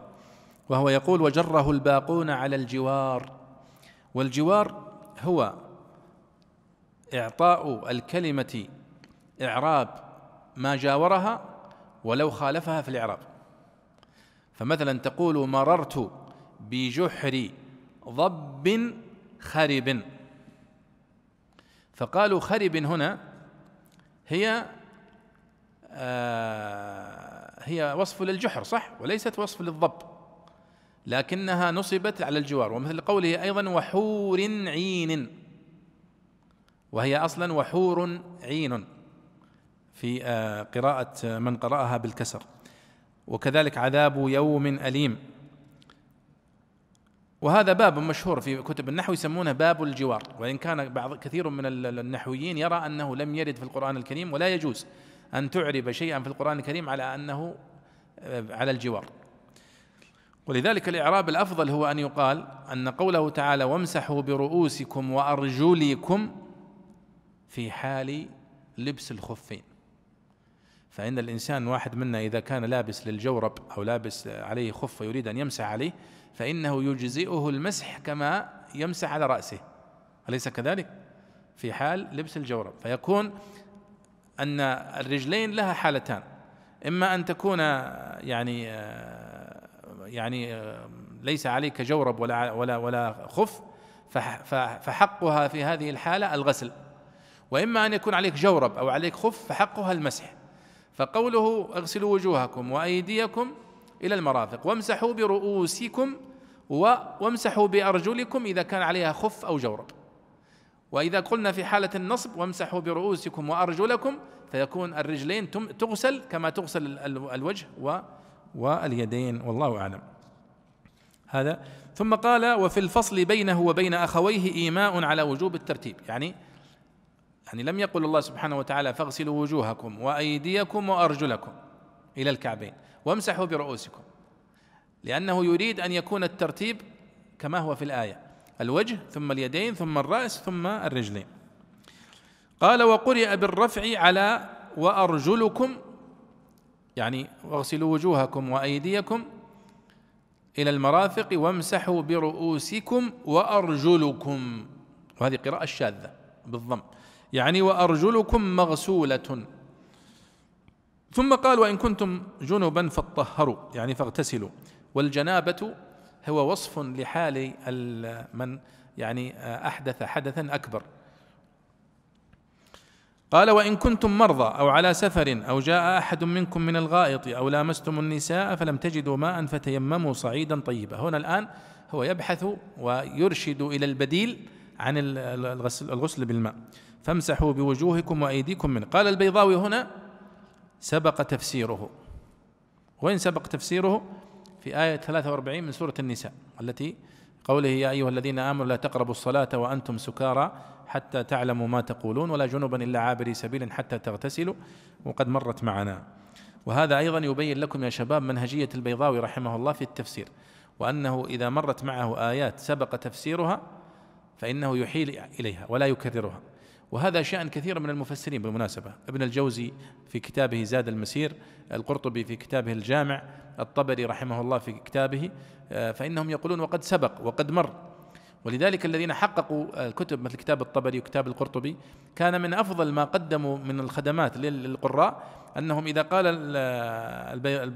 وهو يقول وجره الباقون على الجوار والجوار هو إعطاء الكلمة إعراب ما جاورها ولو خالفها في الإعراب. فمثلا تقول مررت بجحر ضب خرب. فقالوا خرب هنا هي آه هي وصف للجحر صح؟ وليست وصف للضب. لكنها نصبت على الجوار. ومثل قوله أيضا وحور عين. وهي أصلا وحور عين في آه، قراءة من قرأها بالكسر. وكذلك عذاب يوم أليم. وهذا باب مشهور في كتب النحو يسمونه باب الجوار. وإن كان بعض كثير من النحويين يرى أنه لم يرد في القرآن الكريم ولا يجوز أن تعرب شيئا في القرآن الكريم على أنه آه، على الجوار. ولذلك الإعراب الأفضل هو أن يقال أن قوله تعالى وامسحوا برؤوسكم وأرجلكم في حال لبس الخفين فإن الإنسان واحد منا إذا كان لابس للجورب أو لابس عليه خف ويريد أن يمسح عليه فإنه يجزئه المسح كما يمسح على رأسه. أليس كذلك؟ في حال لبس الجورب. فيكون أن الرجلين لها حالتان. إما أن تكون يعني يعني ليس عليك جورب ولا ولا ولا خف فحقها في هذه الحالة الغسل. وإما أن يكون عليك جورب أو عليك خف فحقها المسح. فقوله اغسلوا وجوهكم وأيديكم إلى المرافق وامسحوا برؤوسكم وامسحوا بأرجلكم إذا كان عليها خف أو جورب. وإذا قلنا في حالة النصب وامسحوا برؤوسكم وأرجلكم فيكون الرجلين تغسل كما تغسل الوجه واليدين والله أعلم. هذا. ثم قال وفي الفصل بينه وبين أخويه إيماء على وجوب الترتيب يعني يعني لم يقل الله سبحانه وتعالى فاغسلوا وجوهكم وأيديكم وأرجلكم إلى الكعبين وامسحوا برؤوسكم لأنه يريد أن يكون الترتيب كما هو في الآية الوجه ثم اليدين ثم الرأس ثم الرجلين. قال وقرئ بالرفع على وأرجلكم يعني واغسلوا وجوهكم وأيديكم إلى المرافق وامسحوا برؤوسكم وأرجلكم. وهذه قراءة شاذة بالضم. يعني وأرجلكم مغسولة. ثم قال وإن كنتم جنبا فاطهروا يعني فاغتسلوا. والجنابة هو وصف لحال من يعني أحدث حدثا أكبر. قال وإن كنتم مرضى أو على سفر أو جاء أحد منكم من الغائط أو لامستم النساء فلم تجدوا ماء فتيمموا صعيدا طيبا. هنا الآن هو يبحث ويرشد إلى البديل عن الغسل, الغسل بالماء. فامسحوا بوجوهكم وأيديكم منه. قال البيضاوي هنا سبق تفسيره. وين سبق تفسيره؟ في آية 43 من سورة النساء التي قوله يا أيها الذين آمنوا لا تقربوا الصلاة وأنتم سكارى حتى تعلموا ما تقولون ولا جنبا إلا عابري سبيل حتى تغتسلوا وقد مرت معنا. وهذا أيضا يبين لكم يا شباب منهجية البيضاوي رحمه الله في التفسير وأنه إذا مرت معه آيات سبق تفسيرها فإنه يحيل إليها ولا يكررها. وهذا شأن كثير من المفسرين بالمناسبة. ابن الجوزي في كتابه زاد المسير القرطبي في كتابه الجامع الطبري رحمه الله في كتابه آه، فإنهم يقولون وقد سبق وقد مر. ولذلك الذين حققوا الكتب مثل كتاب الطبري وكتاب القرطبي كان من أفضل ما قدموا من الخدمات للقراء أنهم إذا قال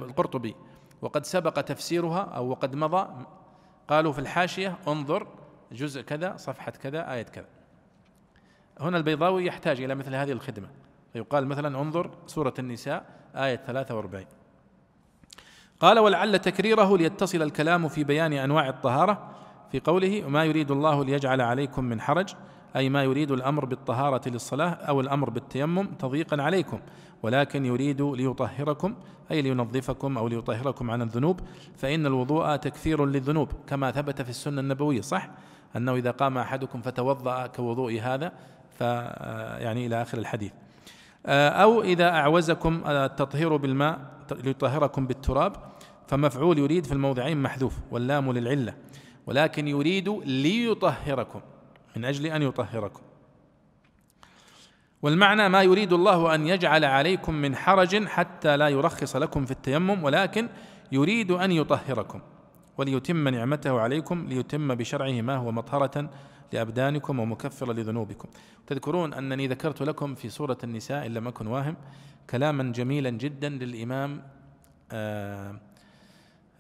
القرطبي وقد سبق تفسيرها أو وقد مضى قالوا في الحاشية انظر جزء كذا صفحة كذا آية كذا. هنا البيضاوي يحتاج إلى مثل هذه الخدمة. فيقال مثلا انظر سورة النساء آية 43 قال ولعل تكريره ليتصل الكلام في بيان أنواع الطهارة. في قوله ما يريد الله ليجعل عليكم من حرج أي ما يريد الأمر بالطهارة للصلاة أو الأمر بالتيمم تضييقا عليكم ولكن يريد ليطهركم أي لينظفكم أو ليطهركم عن الذنوب فإن الوضوء تكفير للذنوب. كما ثبت في السنة النبوية صح؟ أنه إذا قام أحدكم فتوضأ كوضوء هذا يعني إلى آخر الحديث. أو إذا أعوزكم التطهير بالماء ليطهركم بالتراب فمفعول يريد في الموضعين محذوف واللام للعلة. ولكن يريد ليطهركم من أجل أن يطهركم. والمعنى ما يريد الله أن يجعل عليكم من حرج حتى لا يرخص لكم في التيمم ولكن يريد أن يطهركم. وليتم نعمته عليكم ليتم بشرعه ما هو مطهرة لأبدانكم ومكفر لذنوبكم. تذكرون أنني ذكرت لكم في سورة النساء إن لم أكن واهم كلاما جميلا جدا للإمام آآ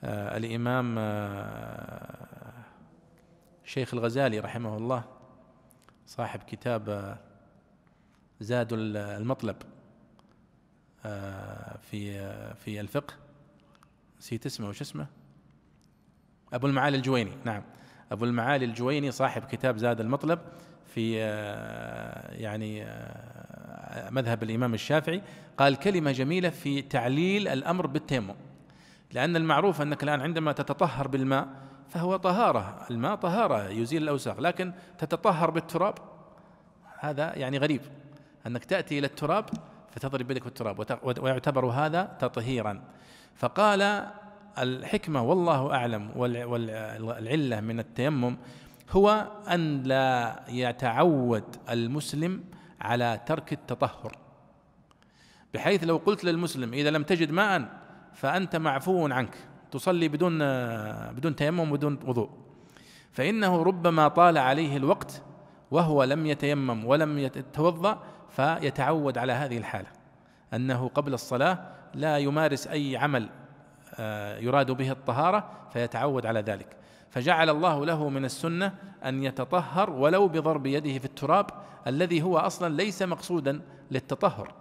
آآ الإمام آآ شيخ الغزالي رحمه الله صاحب كتاب زاد المطلب في في الفقه. نسيت اسمه وش اسمه؟ أبو المعالي الجويني. نعم. أبو المعالي الجويني صاحب كتاب زاد المطلب في يعني مذهب الإمام الشافعي قال كلمة جميلة في تعليل الأمر بالتيمم. لأن المعروف أنك الآن عندما تتطهر بالماء فهو طهارة الماء طهارة يزيل الأوساخ لكن تتطهر بالتراب هذا يعني غريب. أنك تأتي إلى التراب فتضرب بيدك بالتراب ويعتبر هذا تطهيرا. فقال الحكمة والله أعلم والعلة من التيمم هو أن لا يتعود المسلم على ترك التطهر. بحيث لو قلت للمسلم إذا لم تجد ماء فأنت معفو عنك تصلي بدون بدون تيمم بدون وضوء. فإنه ربما طال عليه الوقت وهو لم يتيمم ولم يتوضأ فيتعود على هذه الحالة أنه قبل الصلاة لا يمارس أي عمل يراد به الطهارة فيتعود على ذلك. فجعل الله له من السنة أن يتطهر ولو بضرب يده في التراب الذي هو أصلا ليس مقصودا للتطهر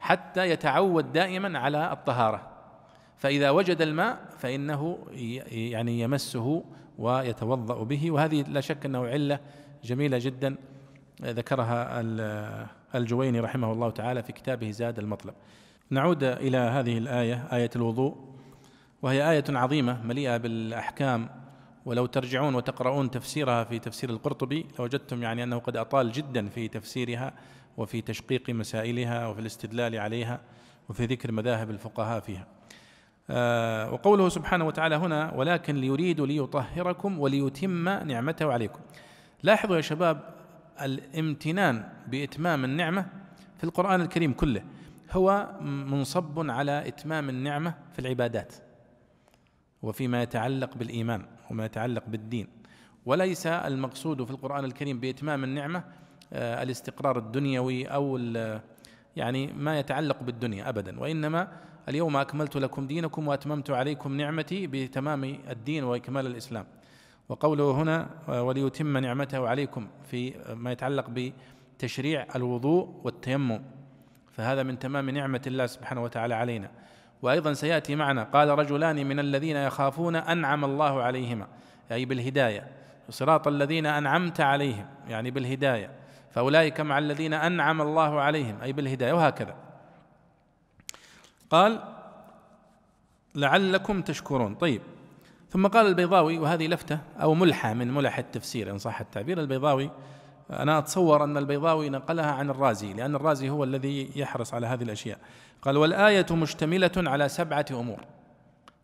حتى يتعود دائما على الطهارة. فإذا وجد الماء فإنه يعني يمسه ويتوضأ به. وهذه لا شك أنه علة جميلة جدا ذكرها الجويني رحمه الله تعالى في كتابه زاد المطلب. نعود إلى هذه الآية آية الوضوء وهي آية عظيمة مليئة بالأحكام ولو ترجعون وتقرؤون تفسيرها في تفسير القرطبي لوجدتم يعني أنه قد أطال جدا في تفسيرها وفي تشقيق مسائلها وفي الاستدلال عليها وفي ذكر مذاهب الفقهاء فيها. آه وقوله سبحانه وتعالى هنا ولكن ليريد ليطهركم وليتم نعمته عليكم. لاحظوا يا شباب الامتنان بإتمام النعمة في القرآن الكريم كله. هو منصب على إتمام النعمة في العبادات وفيما يتعلق بالإيمان وما يتعلق بالدين. وليس المقصود في القرآن الكريم بإتمام النعمة آه، الاستقرار الدنيوي أو يعني ما يتعلق بالدنيا أبدا. وإنما اليوم أكملت لكم دينكم وأتممت عليكم نعمتي بتمام الدين وإكمال الإسلام. وقوله هنا وليتم نعمته عليكم في ما يتعلق بتشريع الوضوء والتيمم. فهذا من تمام نعمة الله سبحانه وتعالى علينا. وأيضا سيأتي معنا قال رجلان من الذين يخافون أنعم الله عليهما أي بالهداية. صراط الذين أنعمت عليهم يعني بالهداية. فأولئك مع الذين أنعم الله عليهم أي بالهداية وهكذا. قال لعلكم تشكرون. طيب. ثم قال البيضاوي وهذه لفتة أو ملحة من ملح التفسير إن صح التعبير البيضاوي أنا أتصور أن البيضاوي نقلها عن الرازي لأن الرازي هو الذي يحرص على هذه الأشياء. قال والآية مشتملة على سبعة أمور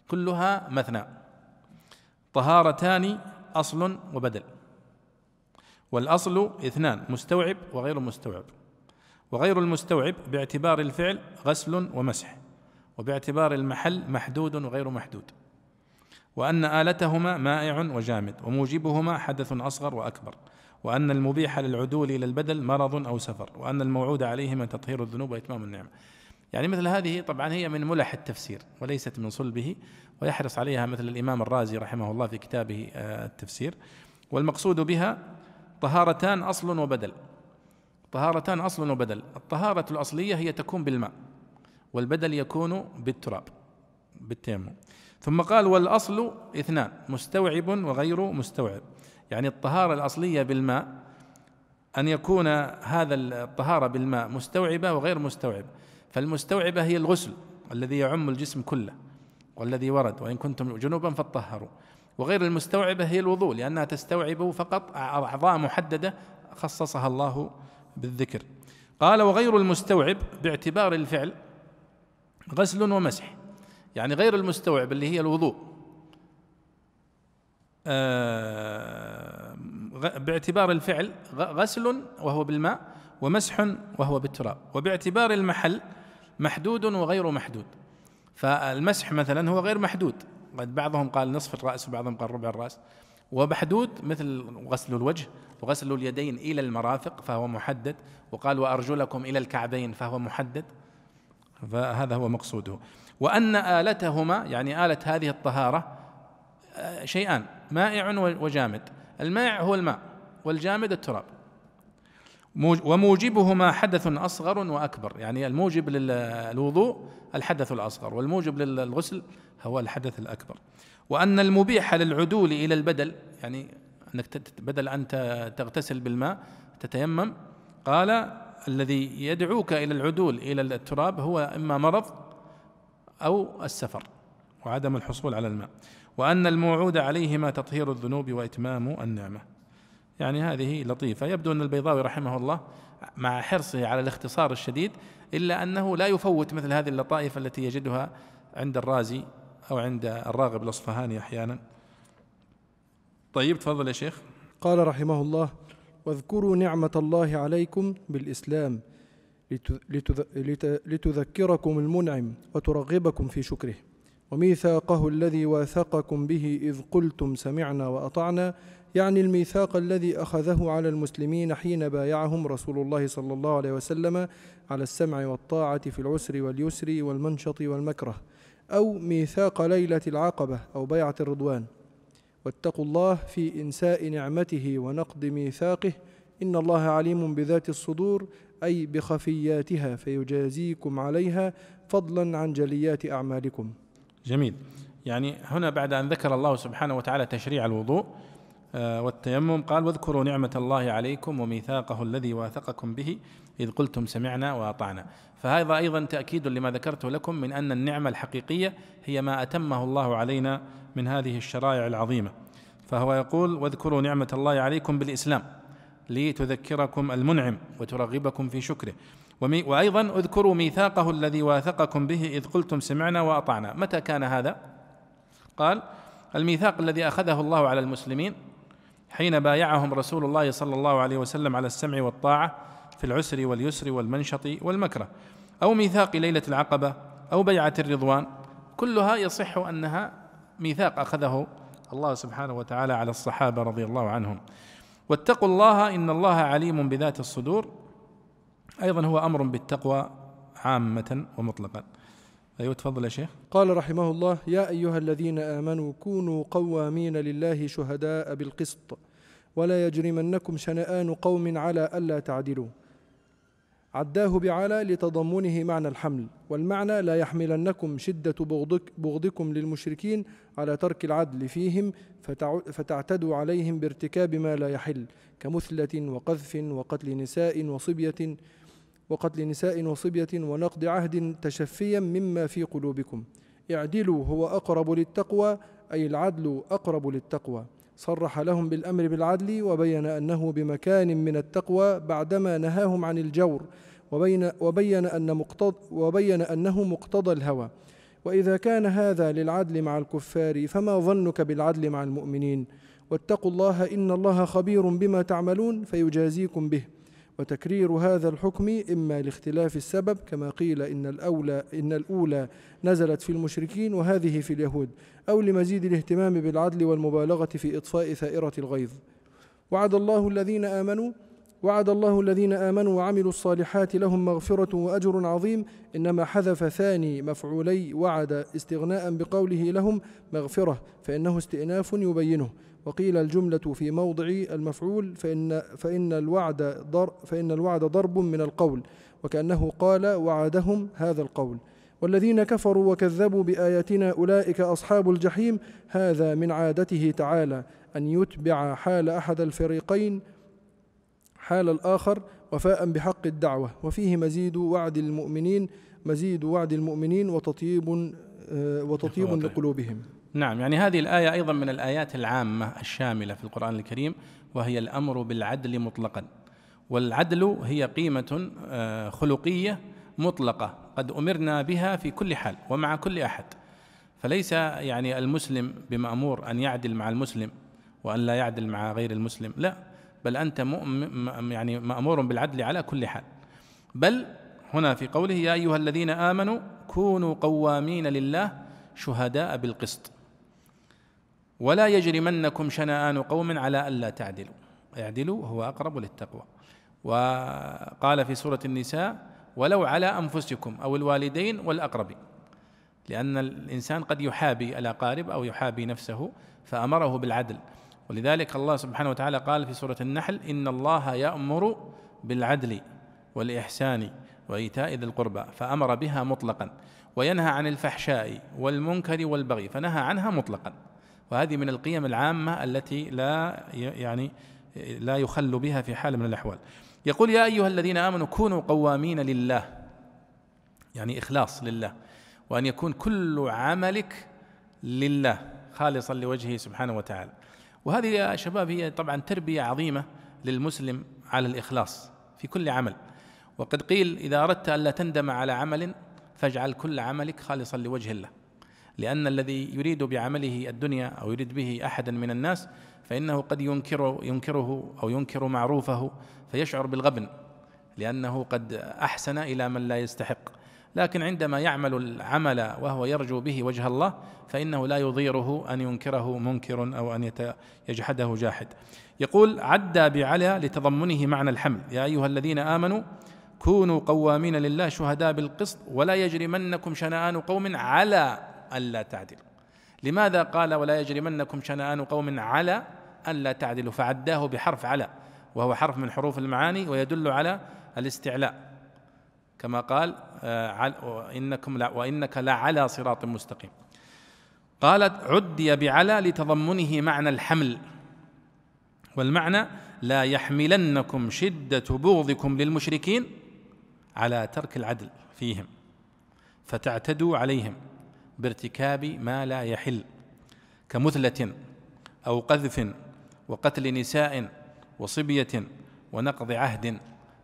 كلها مثنى طهارتان أصل وبدل والأصل اثنان مستوعب وغير مستوعب وغير المستوعب باعتبار الفعل غسل ومسح وباعتبار المحل محدود وغير محدود وأن آلتهما مائع وجامد وموجبهما حدث أصغر وأكبر. وأن المبيح للعدول إلى البدل مرض أو سفر وأن الموعود عليهما تطهير الذنوب وإتمام النعمة. يعني مثل هذه طبعا هي من ملح التفسير وليست من صلبه ويحرص عليها مثل الإمام الرازي رحمه الله في كتابه آه، التفسير. والمقصود بها طهارتان أصل وبدل. طهارتان أصل وبدل. الطهارة الأصلية هي تكون بالماء والبدل يكون بالتراب بالتيمم. ثم قال والأصل اثنان مستوعب وغير مستوعب. يعني الطهارة الأصلية بالماء أن يكون هذا الطهارة بالماء مستوعبة وغير مستوعبة. فالمستوعبة هي الغسل الذي يعم الجسم كله والذي ورد وإن كنتم جنوبا فطهروا وغير المستوعبة هي الوضوء لأنها تستوعب فقط أعضاء محددة خصصها الله بالذكر. قال وغير المستوعب باعتبار الفعل غسل ومسح. يعني غير المستوعب اللي هي الوضوء. باعتبار الفعل غسل وهو بالماء ومسح وهو بالتراب وباعتبار المحل محدود وغير محدود. فالمسح مثلا هو غير محدود. قد بعضهم قال نصف الرأس وبعضهم قال ربع الرأس. ومحدود مثل غسل الوجه وغسل اليدين إلى المرافق فهو محدد. وقال وأرجلكم إلى الكعبين فهو محدد. فهذا هو مقصوده. وأن آلتهما يعني آلة هذه الطهارة آه، شيئان. مائع وجامد. المائع هو الماء والجامد التراب. وموجبهما حدث أصغر وأكبر. يعني الموجب للوضوء الحدث الأصغر والموجب للغسل هو الحدث الأكبر. وأن المبيح للعدول إلى البدل يعني أنك بدل أن تغتسل بالماء تتيمم قال الذي يدعوك إلى العدول إلى التراب هو إما مرض أو السفر وعدم الحصول على الماء. وأن الموعود عليهما تطهير الذنوب وإتمام النعمة. يعني هذه لطيفة. يبدو أن البيضاوي رحمه الله مع حرصه على الاختصار الشديد إلا أنه لا يفوت مثل هذه اللطائف التي يجدها عند الرازي أو عند الراغب الأصفهاني أحيانا. طيب تفضل يا شيخ. قال رحمه الله واذكروا نعمة الله عليكم بالإسلام. لتذكركم المنعم وترغبكم في شكره. وميثاقه الذي واثقكم به إذ قلتم سمعنا وأطعنا يعني الميثاق الذي أخذه على المسلمين حين بايعهم رسول الله صلى الله عليه وسلم على السمع والطاعة في العسر واليسر والمنشط والمكره أو ميثاق ليلة العقبة أو بيعة الرضوان. واتقوا الله في إنساء نعمته ونقض ميثاقه إن الله عليم بذات الصدور أي بخفياتها فيجازيكم عليها فضلا عن جليات أعمالكم. جميل. يعني هنا بعد أن ذكر الله سبحانه وتعالى تشريع الوضوء آه، والتيمم قال واذكروا نعمة الله عليكم وميثاقه الذي واثقكم به إذ قلتم سمعنا وأطعنا. فهذا أيضا تأكيد لما ذكرته لكم من أن النعمة الحقيقية هي ما أتمه الله علينا من هذه الشرائع العظيمة. فهو يقول واذكروا نعمة الله عليكم بالإسلام لتذكركم المنعم وترغبكم في شكره. وأيضا اذكروا ميثاقه الذي واثقكم به إذ قلتم سمعنا وأطعنا. متى كان هذا؟ قال الميثاق الذي أخذه الله على المسلمين حين بايعهم رسول الله صلى الله عليه وسلم على السمع والطاعة في العسر واليسر والمنشط والمكره. أو ميثاق ليلة العقبة أو بيعة الرضوان كلها يصح أنها ميثاق أخذه الله سبحانه وتعالى على الصحابة رضي الله عنهم. واتقوا الله إن الله عليم بذات الصدور. أيضا هو أمر بالتقوى عامة ومطلقا. أيوة تفضل يا شيخ. قال رحمه الله يا أيها الذين آمنوا كونوا قوامين لله شهداء بالقسط ولا يجرمنكم شنآن قوم على ألا تعدلوا. عداه بعلى لتضمنه معنى الحمل والمعنى لا يحملنكم شدة بغضك بغضكم للمشركين على ترك العدل فيهم فتعتدوا عليهم بارتكاب ما لا يحل كمثلة وقذف وقتل نساء وصبية. وقتل نساء وصبية ونقض عهد تشفيا مما في قلوبكم. اعدلوا هو أقرب للتقوى أي العدل أقرب للتقوى. صرح لهم بالأمر بالعدل وبين أنه بمكان من التقوى بعدما نهاهم عن الجور وبين, وبين, أن مقتض وبين أنه مقتضى الهوى. وإذا كان هذا للعدل مع الكفار فما ظنك بالعدل مع المؤمنين؟ واتقوا الله إن الله خبير بما تعملون فيجازيكم به. وتكرير هذا الحكم إما لاختلاف السبب كما قيل إن الأولى إن الأولى نزلت في المشركين وهذه في اليهود أو لمزيد الاهتمام بالعدل والمبالغة في إطفاء ثائرة الغيظ. وعد الله الذين آمنوا وعد الله الذين آمنوا وعملوا الصالحات لهم مغفرة وأجر عظيم. إنما حذف ثاني مفعولي وعد استغناء بقوله لهم مغفرة فإنه استئناف يبينه. وقيل الجملة في موضع المفعول فإن فإن الوعد ضر فإن الوعد ضرب من القول وكأنه قال وعدهم هذا القول. والذين كفروا وكذبوا بآياتنا أولئك أصحاب الجحيم. هذا من عادته تعالى أن يتبع حال أحد الفريقين حال الآخر وفاء بحق الدعوة. وفيه مزيد وعد المؤمنين مزيد وعد المؤمنين وتطيب آه، وتطيب لقلوبهم. نعم يعني هذه الآية أيضا من الآيات العامة الشاملة في القرآن الكريم وهي الأمر بالعدل مطلقا. والعدل هي قيمة آه، خلقية مطلقة. قد أمرنا بها في كل حال ومع كل أحد. فليس يعني المسلم بمأمور أن يعدل مع المسلم وأن لا يعدل مع غير المسلم. لا بل أنت مؤمن يعني مأمور بالعدل على كل حال. بل هنا في قوله يا أيها الذين آمنوا كونوا قوامين لله شهداء بالقسط. ولا يجرمنكم شنآن قوم على ألا تعدلوا. اعدلوا هو أقرب للتقوى. وقال في سورة النساء ولو على أنفسكم أو الوالدين والأقربين لأن الإنسان قد يحابي الأقارب أو يحابي نفسه فأمره بالعدل. ولذلك الله سبحانه وتعالى قال في سورة النحل إن الله يأمر بالعدل والإحسان وإيتاء ذي القربى فأمر بها مطلقا وينهى عن الفحشاء والمنكر والبغي فنهى عنها مطلقا. وهذه من القيم العامة التي لا يعني لا يخل بها في حال من الأحوال. يقول يا أيها الذين آمنوا كونوا قوامين لله. يعني إخلاص لله. وأن يكون كل عملك لله خالصا لوجهه سبحانه وتعالى. وهذه يا شباب هي طبعا تربية عظيمة للمسلم على الإخلاص في كل عمل. وقد قيل إذا أردت ألا تندم على عمل فاجعل كل عملك خالصا لوجه الله. لأن الذي يريد بعمله الدنيا أو يريد به أحدا من الناس فإنه قد ينكر ينكره أو ينكر معروفه فيشعر بالغبن لأنه قد أحسن إلى من لا يستحق. لكن عندما يعمل العمل وهو يرجو به وجه الله فإنه لا يضيره أن ينكره منكر أو أن يجحده جاحد. يقول عدى بعلى لتضمنه معنى الحمل. يا أيها الذين آمنوا كونوا قوامين لله شهداء بالقسط ولا يجرمنكم شنآن قوم على ألا تعدلوا. لماذا قال ولا يجرمنكم شنآن قوم على ألا تعدلوا؟ فعداه بحرف على وهو حرف من حروف المعاني ويدل على الاستعلاء. كما قال آه، إنكم لا وإنك لعلى صراط مستقيم. قالت عدي بعلى لتضمنه معنى الحمل. والمعنى لا يحملنكم شدة بغضكم للمشركين على ترك العدل فيهم فتعتدوا عليهم بارتكاب ما لا يحل كمثلة أو قذف وقتل نساء وصبية ونقض عهد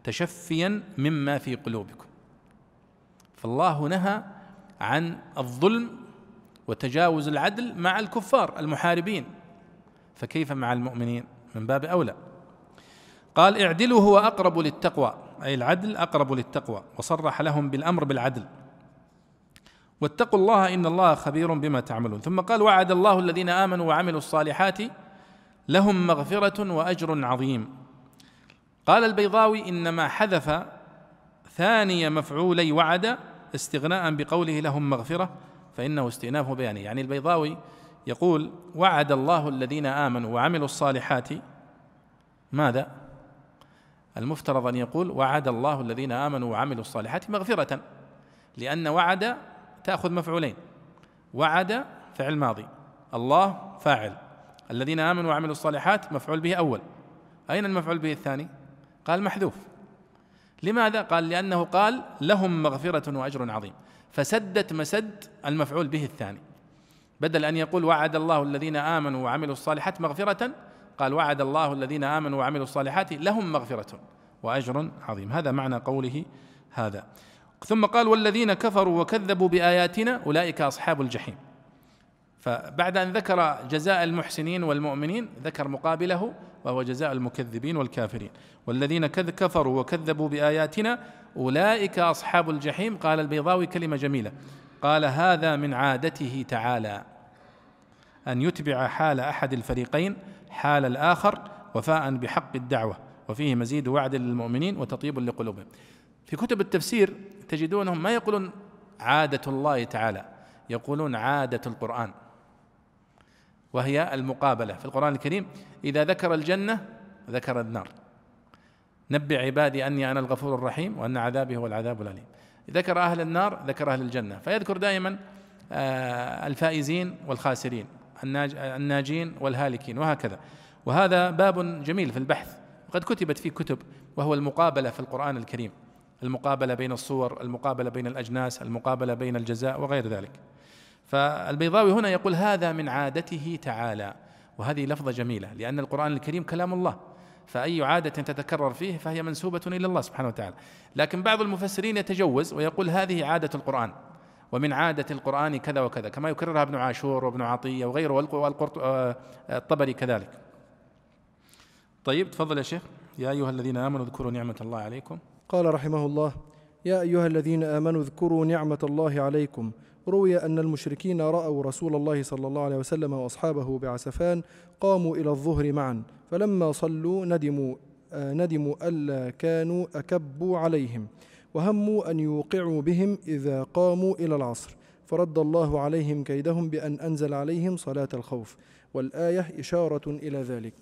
تشفيا مما في قلوبكم. فالله نهى عن الظلم وتجاوز العدل مع الكفار المحاربين. فكيف مع المؤمنين؟ من باب أولى. قال اعدلوا هو أقرب للتقوى أي العدل أقرب للتقوى وصرح لهم بالأمر بالعدل. واتقوا الله إن الله خبير بما تعملون. ثم قال وعد الله الذين آمنوا وعملوا الصالحات لهم مغفرة وأجر عظيم. قال البيضاوي إنما حذف ثاني مفعولي وعد استغناء بقوله لهم مغفرة فإنه استئناف بيانه. يعني البيضاوي يقول وعد الله الذين آمنوا وعملوا الصالحات ماذا؟ المفترض أن يقول وعد الله الذين آمنوا وعملوا الصالحات مغفرة لأن وعد تأخذ مفعولين. وعد فعل ماضي. الله فاعل. الذين آمنوا وعملوا الصالحات مفعول به أول. أين المفعول به الثاني؟ قال محذوف. لماذا؟ قال لأنه قال لهم مغفرة وأجر عظيم. فسدت مسد المفعول به الثاني. بدل أن يقول وعد الله الذين آمنوا وعملوا الصالحات مغفرة قال وعد الله الذين آمنوا وعملوا الصالحات لهم مغفرة وأجر عظيم. هذا معنى قوله هذا. ثم قال والذين كفروا وكذبوا بآياتنا أولئك أصحاب الجحيم. فبعد أن ذكر جزاء المحسنين والمؤمنين ذكر مقابله وهو جزاء المكذبين والكافرين. والذين كفروا وكذبوا بآياتنا أولئك أصحاب الجحيم. قال البيضاوي كلمة جميلة. قال هذا من عادته تعالى أن يتبع حال أحد الفريقين حال الآخر وفاء بحق الدعوة وفيه مزيد وعد للمؤمنين وتطيب لقلوبهم. في كتب التفسير تجدونهم ما يقولون عادة الله تعالى يقولون عادة القرآن. وهي المقابلة. في القرآن الكريم إذا ذكر الجنة ذكر النار. نبع عبادي أني أنا الغفور الرحيم وأن عذابي هو العذاب الأليم. ذكر أهل النار ذكر أهل الجنة. فيذكر دائما آه، الفائزين والخاسرين الناجين والهالكين وهكذا. وهذا باب جميل في البحث. وقد كتبت في كتب وهو المقابلة في القرآن الكريم. المقابلة بين الصور المقابلة بين الأجناس المقابلة بين الجزاء وغير ذلك. فالبيضاوي هنا يقول هذا من عادته تعالى. وهذه لفظة جميلة لأن القرآن الكريم كلام الله. فأي عادة تتكرر فيه فهي منسوبة إلى الله سبحانه وتعالى. لكن بعض المفسرين يتجوز ويقول هذه عادة القرآن. ومن عادة القرآن كذا وكذا كما يكررها ابن عاشور وابن عطية وغيره والطبري كذلك. طيب تفضل يا شيخ. يا أيها الذين آمنوا اذكروا نعمة الله عليكم. قال رحمه الله يا أيها الذين آمنوا اذكروا نعمة الله عليكم. روي أن المشركين رأوا رسول الله صلى الله عليه وسلم وأصحابه بعسفان قاموا إلى الظهر معا فلما صلوا ندموا آه، ندموا ألا كانوا أكبوا عليهم وهموا أن يوقعوا بهم إذا قاموا إلى العصر فرد الله عليهم كيدهم بأن أنزل عليهم صلاة الخوف والآية إشارة إلى ذلك.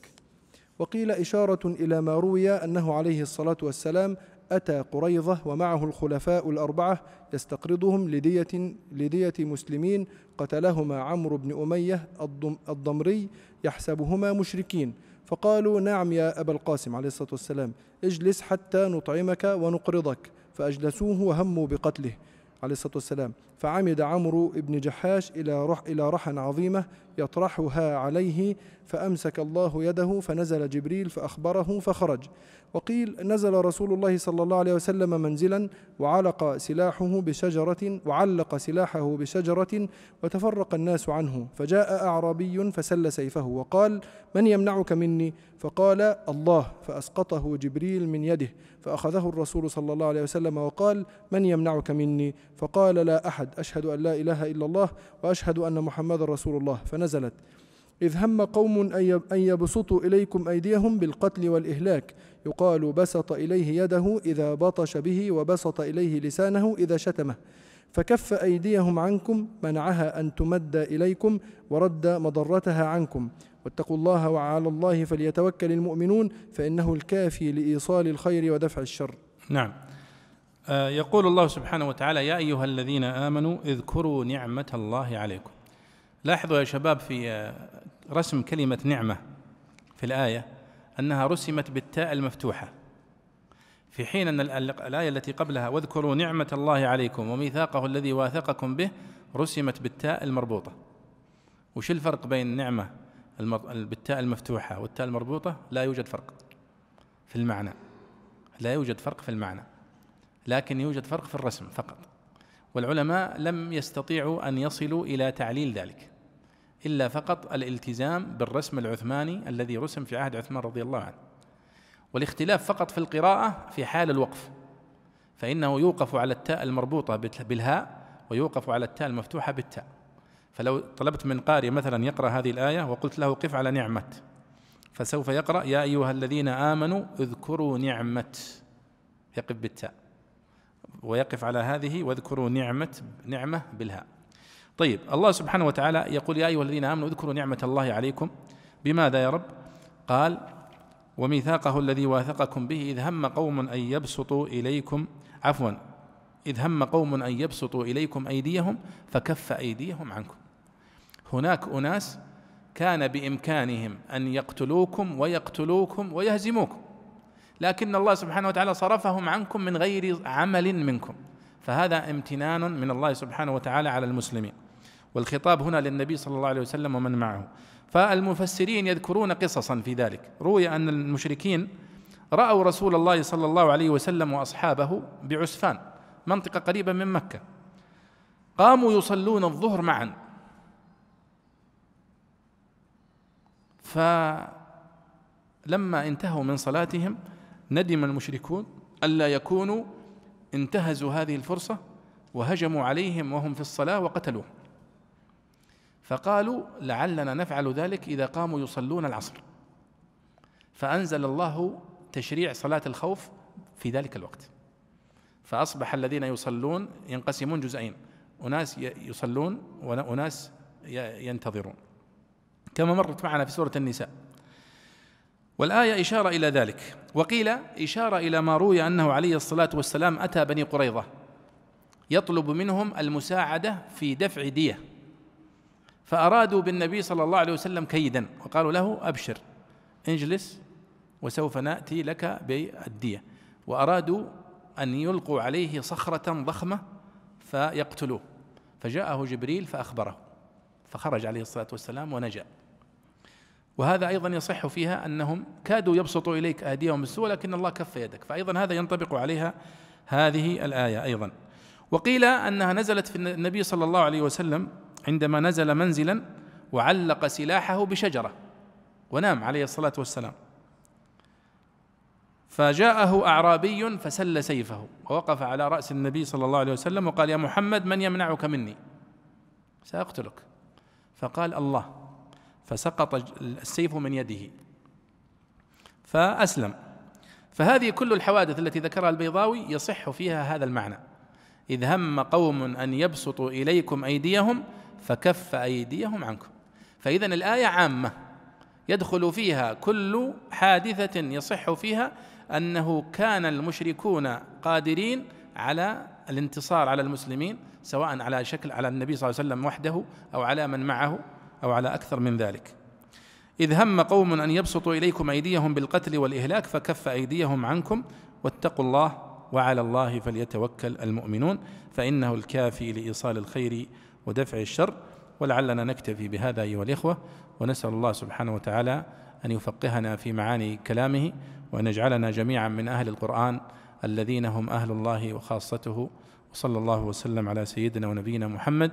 وقيل إشارة إلى ما روي أنه عليه الصلاة والسلام أتى قريظة ومعه الخلفاء الأربعة يستقرضهم لدية, لدية مسلمين قتلهما عمرو بن أمية الضمري يحسبهما مشركين. فقالوا نعم يا أبا القاسم عليه الصلاة والسلام اجلس حتى نطعمك ونقرضك. فأجلسوه وهموا بقتله. عليه الصلاة والسلام. فعمد عمرو بن جحاش إلى رح إلى رحى عظيمة يطرحها عليه فأمسك الله يده فنزل جبريل فأخبره فخرج. وقيل نزل رسول الله صلى الله عليه وسلم منزلا وعلق سلاحه بشجرة وعلق سلاحه بشجرة وتفرق الناس عنه. فجاء أعرابي فسل سيفه وقال من يمنعك مني؟ فقال الله فأسقطه جبريل من يده. فأخذه الرسول صلى الله عليه وسلم وقال من يمنعك مني؟ فقال لا أحد أشهد أن لا إله إلا الله وأشهد أن محمد رسول الله. فنزلت. إذ هم قوم أن يبسطوا إليكم أيديهم بالقتل والإهلاك. يقال بسط إليه يده إذا بطش به وبسط إليه لسانه إذا شتمه. فكف أيديهم عنكم منعها أن تمد إليكم ورد مضرتها عنكم. واتقوا الله وعلى الله فليتوكل المؤمنون فإنه الكافي لإيصال الخير ودفع الشر. نعم. آه، يقول الله سبحانه وتعالى يا أيها الذين آمنوا اذكروا نعمة الله عليكم. لاحظوا يا شباب في آه، رسم كلمة نعمة في الآية أنها رسمت بالتاء المفتوحة. في حين أن الآية التي قبلها واذكروا نعمة الله عليكم وميثاقه الذي واثقكم به رسمت بالتاء المربوطة. وش الفرق بين النعمة بالتاء المفتوحة والتاء المربوطة لا يوجد فرق في المعنى. لا يوجد فرق في المعنى لكن يوجد فرق في الرسم فقط. والعلماء لم يستطيعوا أن يصلوا إلى تعليل ذلك إلا فقط الالتزام بالرسم العثماني الذي رسم في عهد عثمان رضي الله عنه. والاختلاف فقط في القراءة في حال الوقف فإنه يوقف على التاء المربوطة بالهاء ويوقف على التاء المفتوحة بالتاء. فلو طلبت من قارئ مثلا يقرأ هذه الآية وقلت له قف على نعمة فسوف يقرأ يا أيها الذين آمنوا اذكروا نعمة يقف بالتاء ويقف على هذه واذكروا نعمة نعمة بالهاء. طيب الله سبحانه وتعالى يقول يا أيها الذين آمنوا اذكروا نعمة الله عليكم. بماذا يا رب؟ قال وميثاقه الذي واثقكم به إذ هم قوم أن يبسطوا إليكم. عفوا إذ هم قوم أن يبسطوا إليكم أيديهم فكف أيديهم عنكم. هناك أناس كان بإمكانهم أن يقتلوكم ويقتلوكم ويهزموكم لكن الله سبحانه وتعالى صرفهم عنكم من غير عمل منكم فهذا امتنان من الله سبحانه وتعالى على المسلمين. والخطاب هنا للنبي صلى الله عليه وسلم ومن معه. فالمفسرين يذكرون قصصا في ذلك. روي أن المشركين رأوا رسول الله صلى الله عليه وسلم وأصحابه بعسفان منطقة قريبة من مكة. قاموا يصلون الظهر معا. فلما انتهوا من صلاتهم ندم المشركون ألا يكونوا انتهزوا هذه الفرصة وهجموا عليهم وهم في الصلاة وقتلوهم فقالوا لعلنا نفعل ذلك إذا قاموا يصلون العصر. فأنزل الله تشريع صلاة الخوف في ذلك الوقت. فأصبح الذين يصلون ينقسمون جزئين. أناس يصلون وأناس ينتظرون. كما مرت معنا في سورة النساء. والآية إشارة إلى ذلك. وقيل إشارة إلى ما روي أنه عليه الصلاة والسلام أتى بني قريظة يطلب منهم المساعدة في دفع دية. فأرادوا بالنبي صلى الله عليه وسلم كيدا وقالوا له أبشر اجلس وسوف نأتي لك بالدية. وأرادوا أن يلقوا عليه صخرة ضخمة فيقتلوه. فجاءه جبريل فأخبره. فخرج عليه الصلاة والسلام ونجا. وهذا أيضا يصح فيها أنهم كادوا يبسطوا إليك أيديهم بالسوء لكن الله كف يدك. فأيضا هذا ينطبق عليها هذه الآية أيضا. وقيل أنها نزلت في النبي صلى الله عليه وسلم عندما نزل منزلا وعلق سلاحه بشجرة ونام عليه الصلاة والسلام. فجاءه أعرابي فسل سيفه ووقف على رأس النبي صلى الله عليه وسلم وقال يا محمد من يمنعك مني؟ سأقتلك. فقال الله. فسقط السيف من يده. فأسلم. فهذه كل الحوادث التي ذكرها البيضاوي يصح فيها هذا المعنى. إذ هم قوم أن يبسطوا إليكم أيديهم فكف أيديهم عنكم. فإذا الآية عامة. يدخل فيها كل حادثة يصح فيها أنه كان المشركون قادرين على الانتصار على المسلمين سواء على شكل على النبي صلى الله عليه وسلم وحده أو على من معه. أو على أكثر من ذلك. إذ هم قوم أن يبسطوا إليكم أيديهم بالقتل والإهلاك فكف أيديهم عنكم واتقوا الله وعلى الله فليتوكل المؤمنون فإنه الكافي لإيصال الخير ودفع الشر. ولعلنا نكتفي بهذا أيها الإخوة ونسأل الله سبحانه وتعالى أن يفقهنا في معاني كلامه وأن يجعلنا جميعا من أهل القرآن الذين هم أهل الله وخاصته. وصلى الله وسلم على سيدنا ونبينا محمد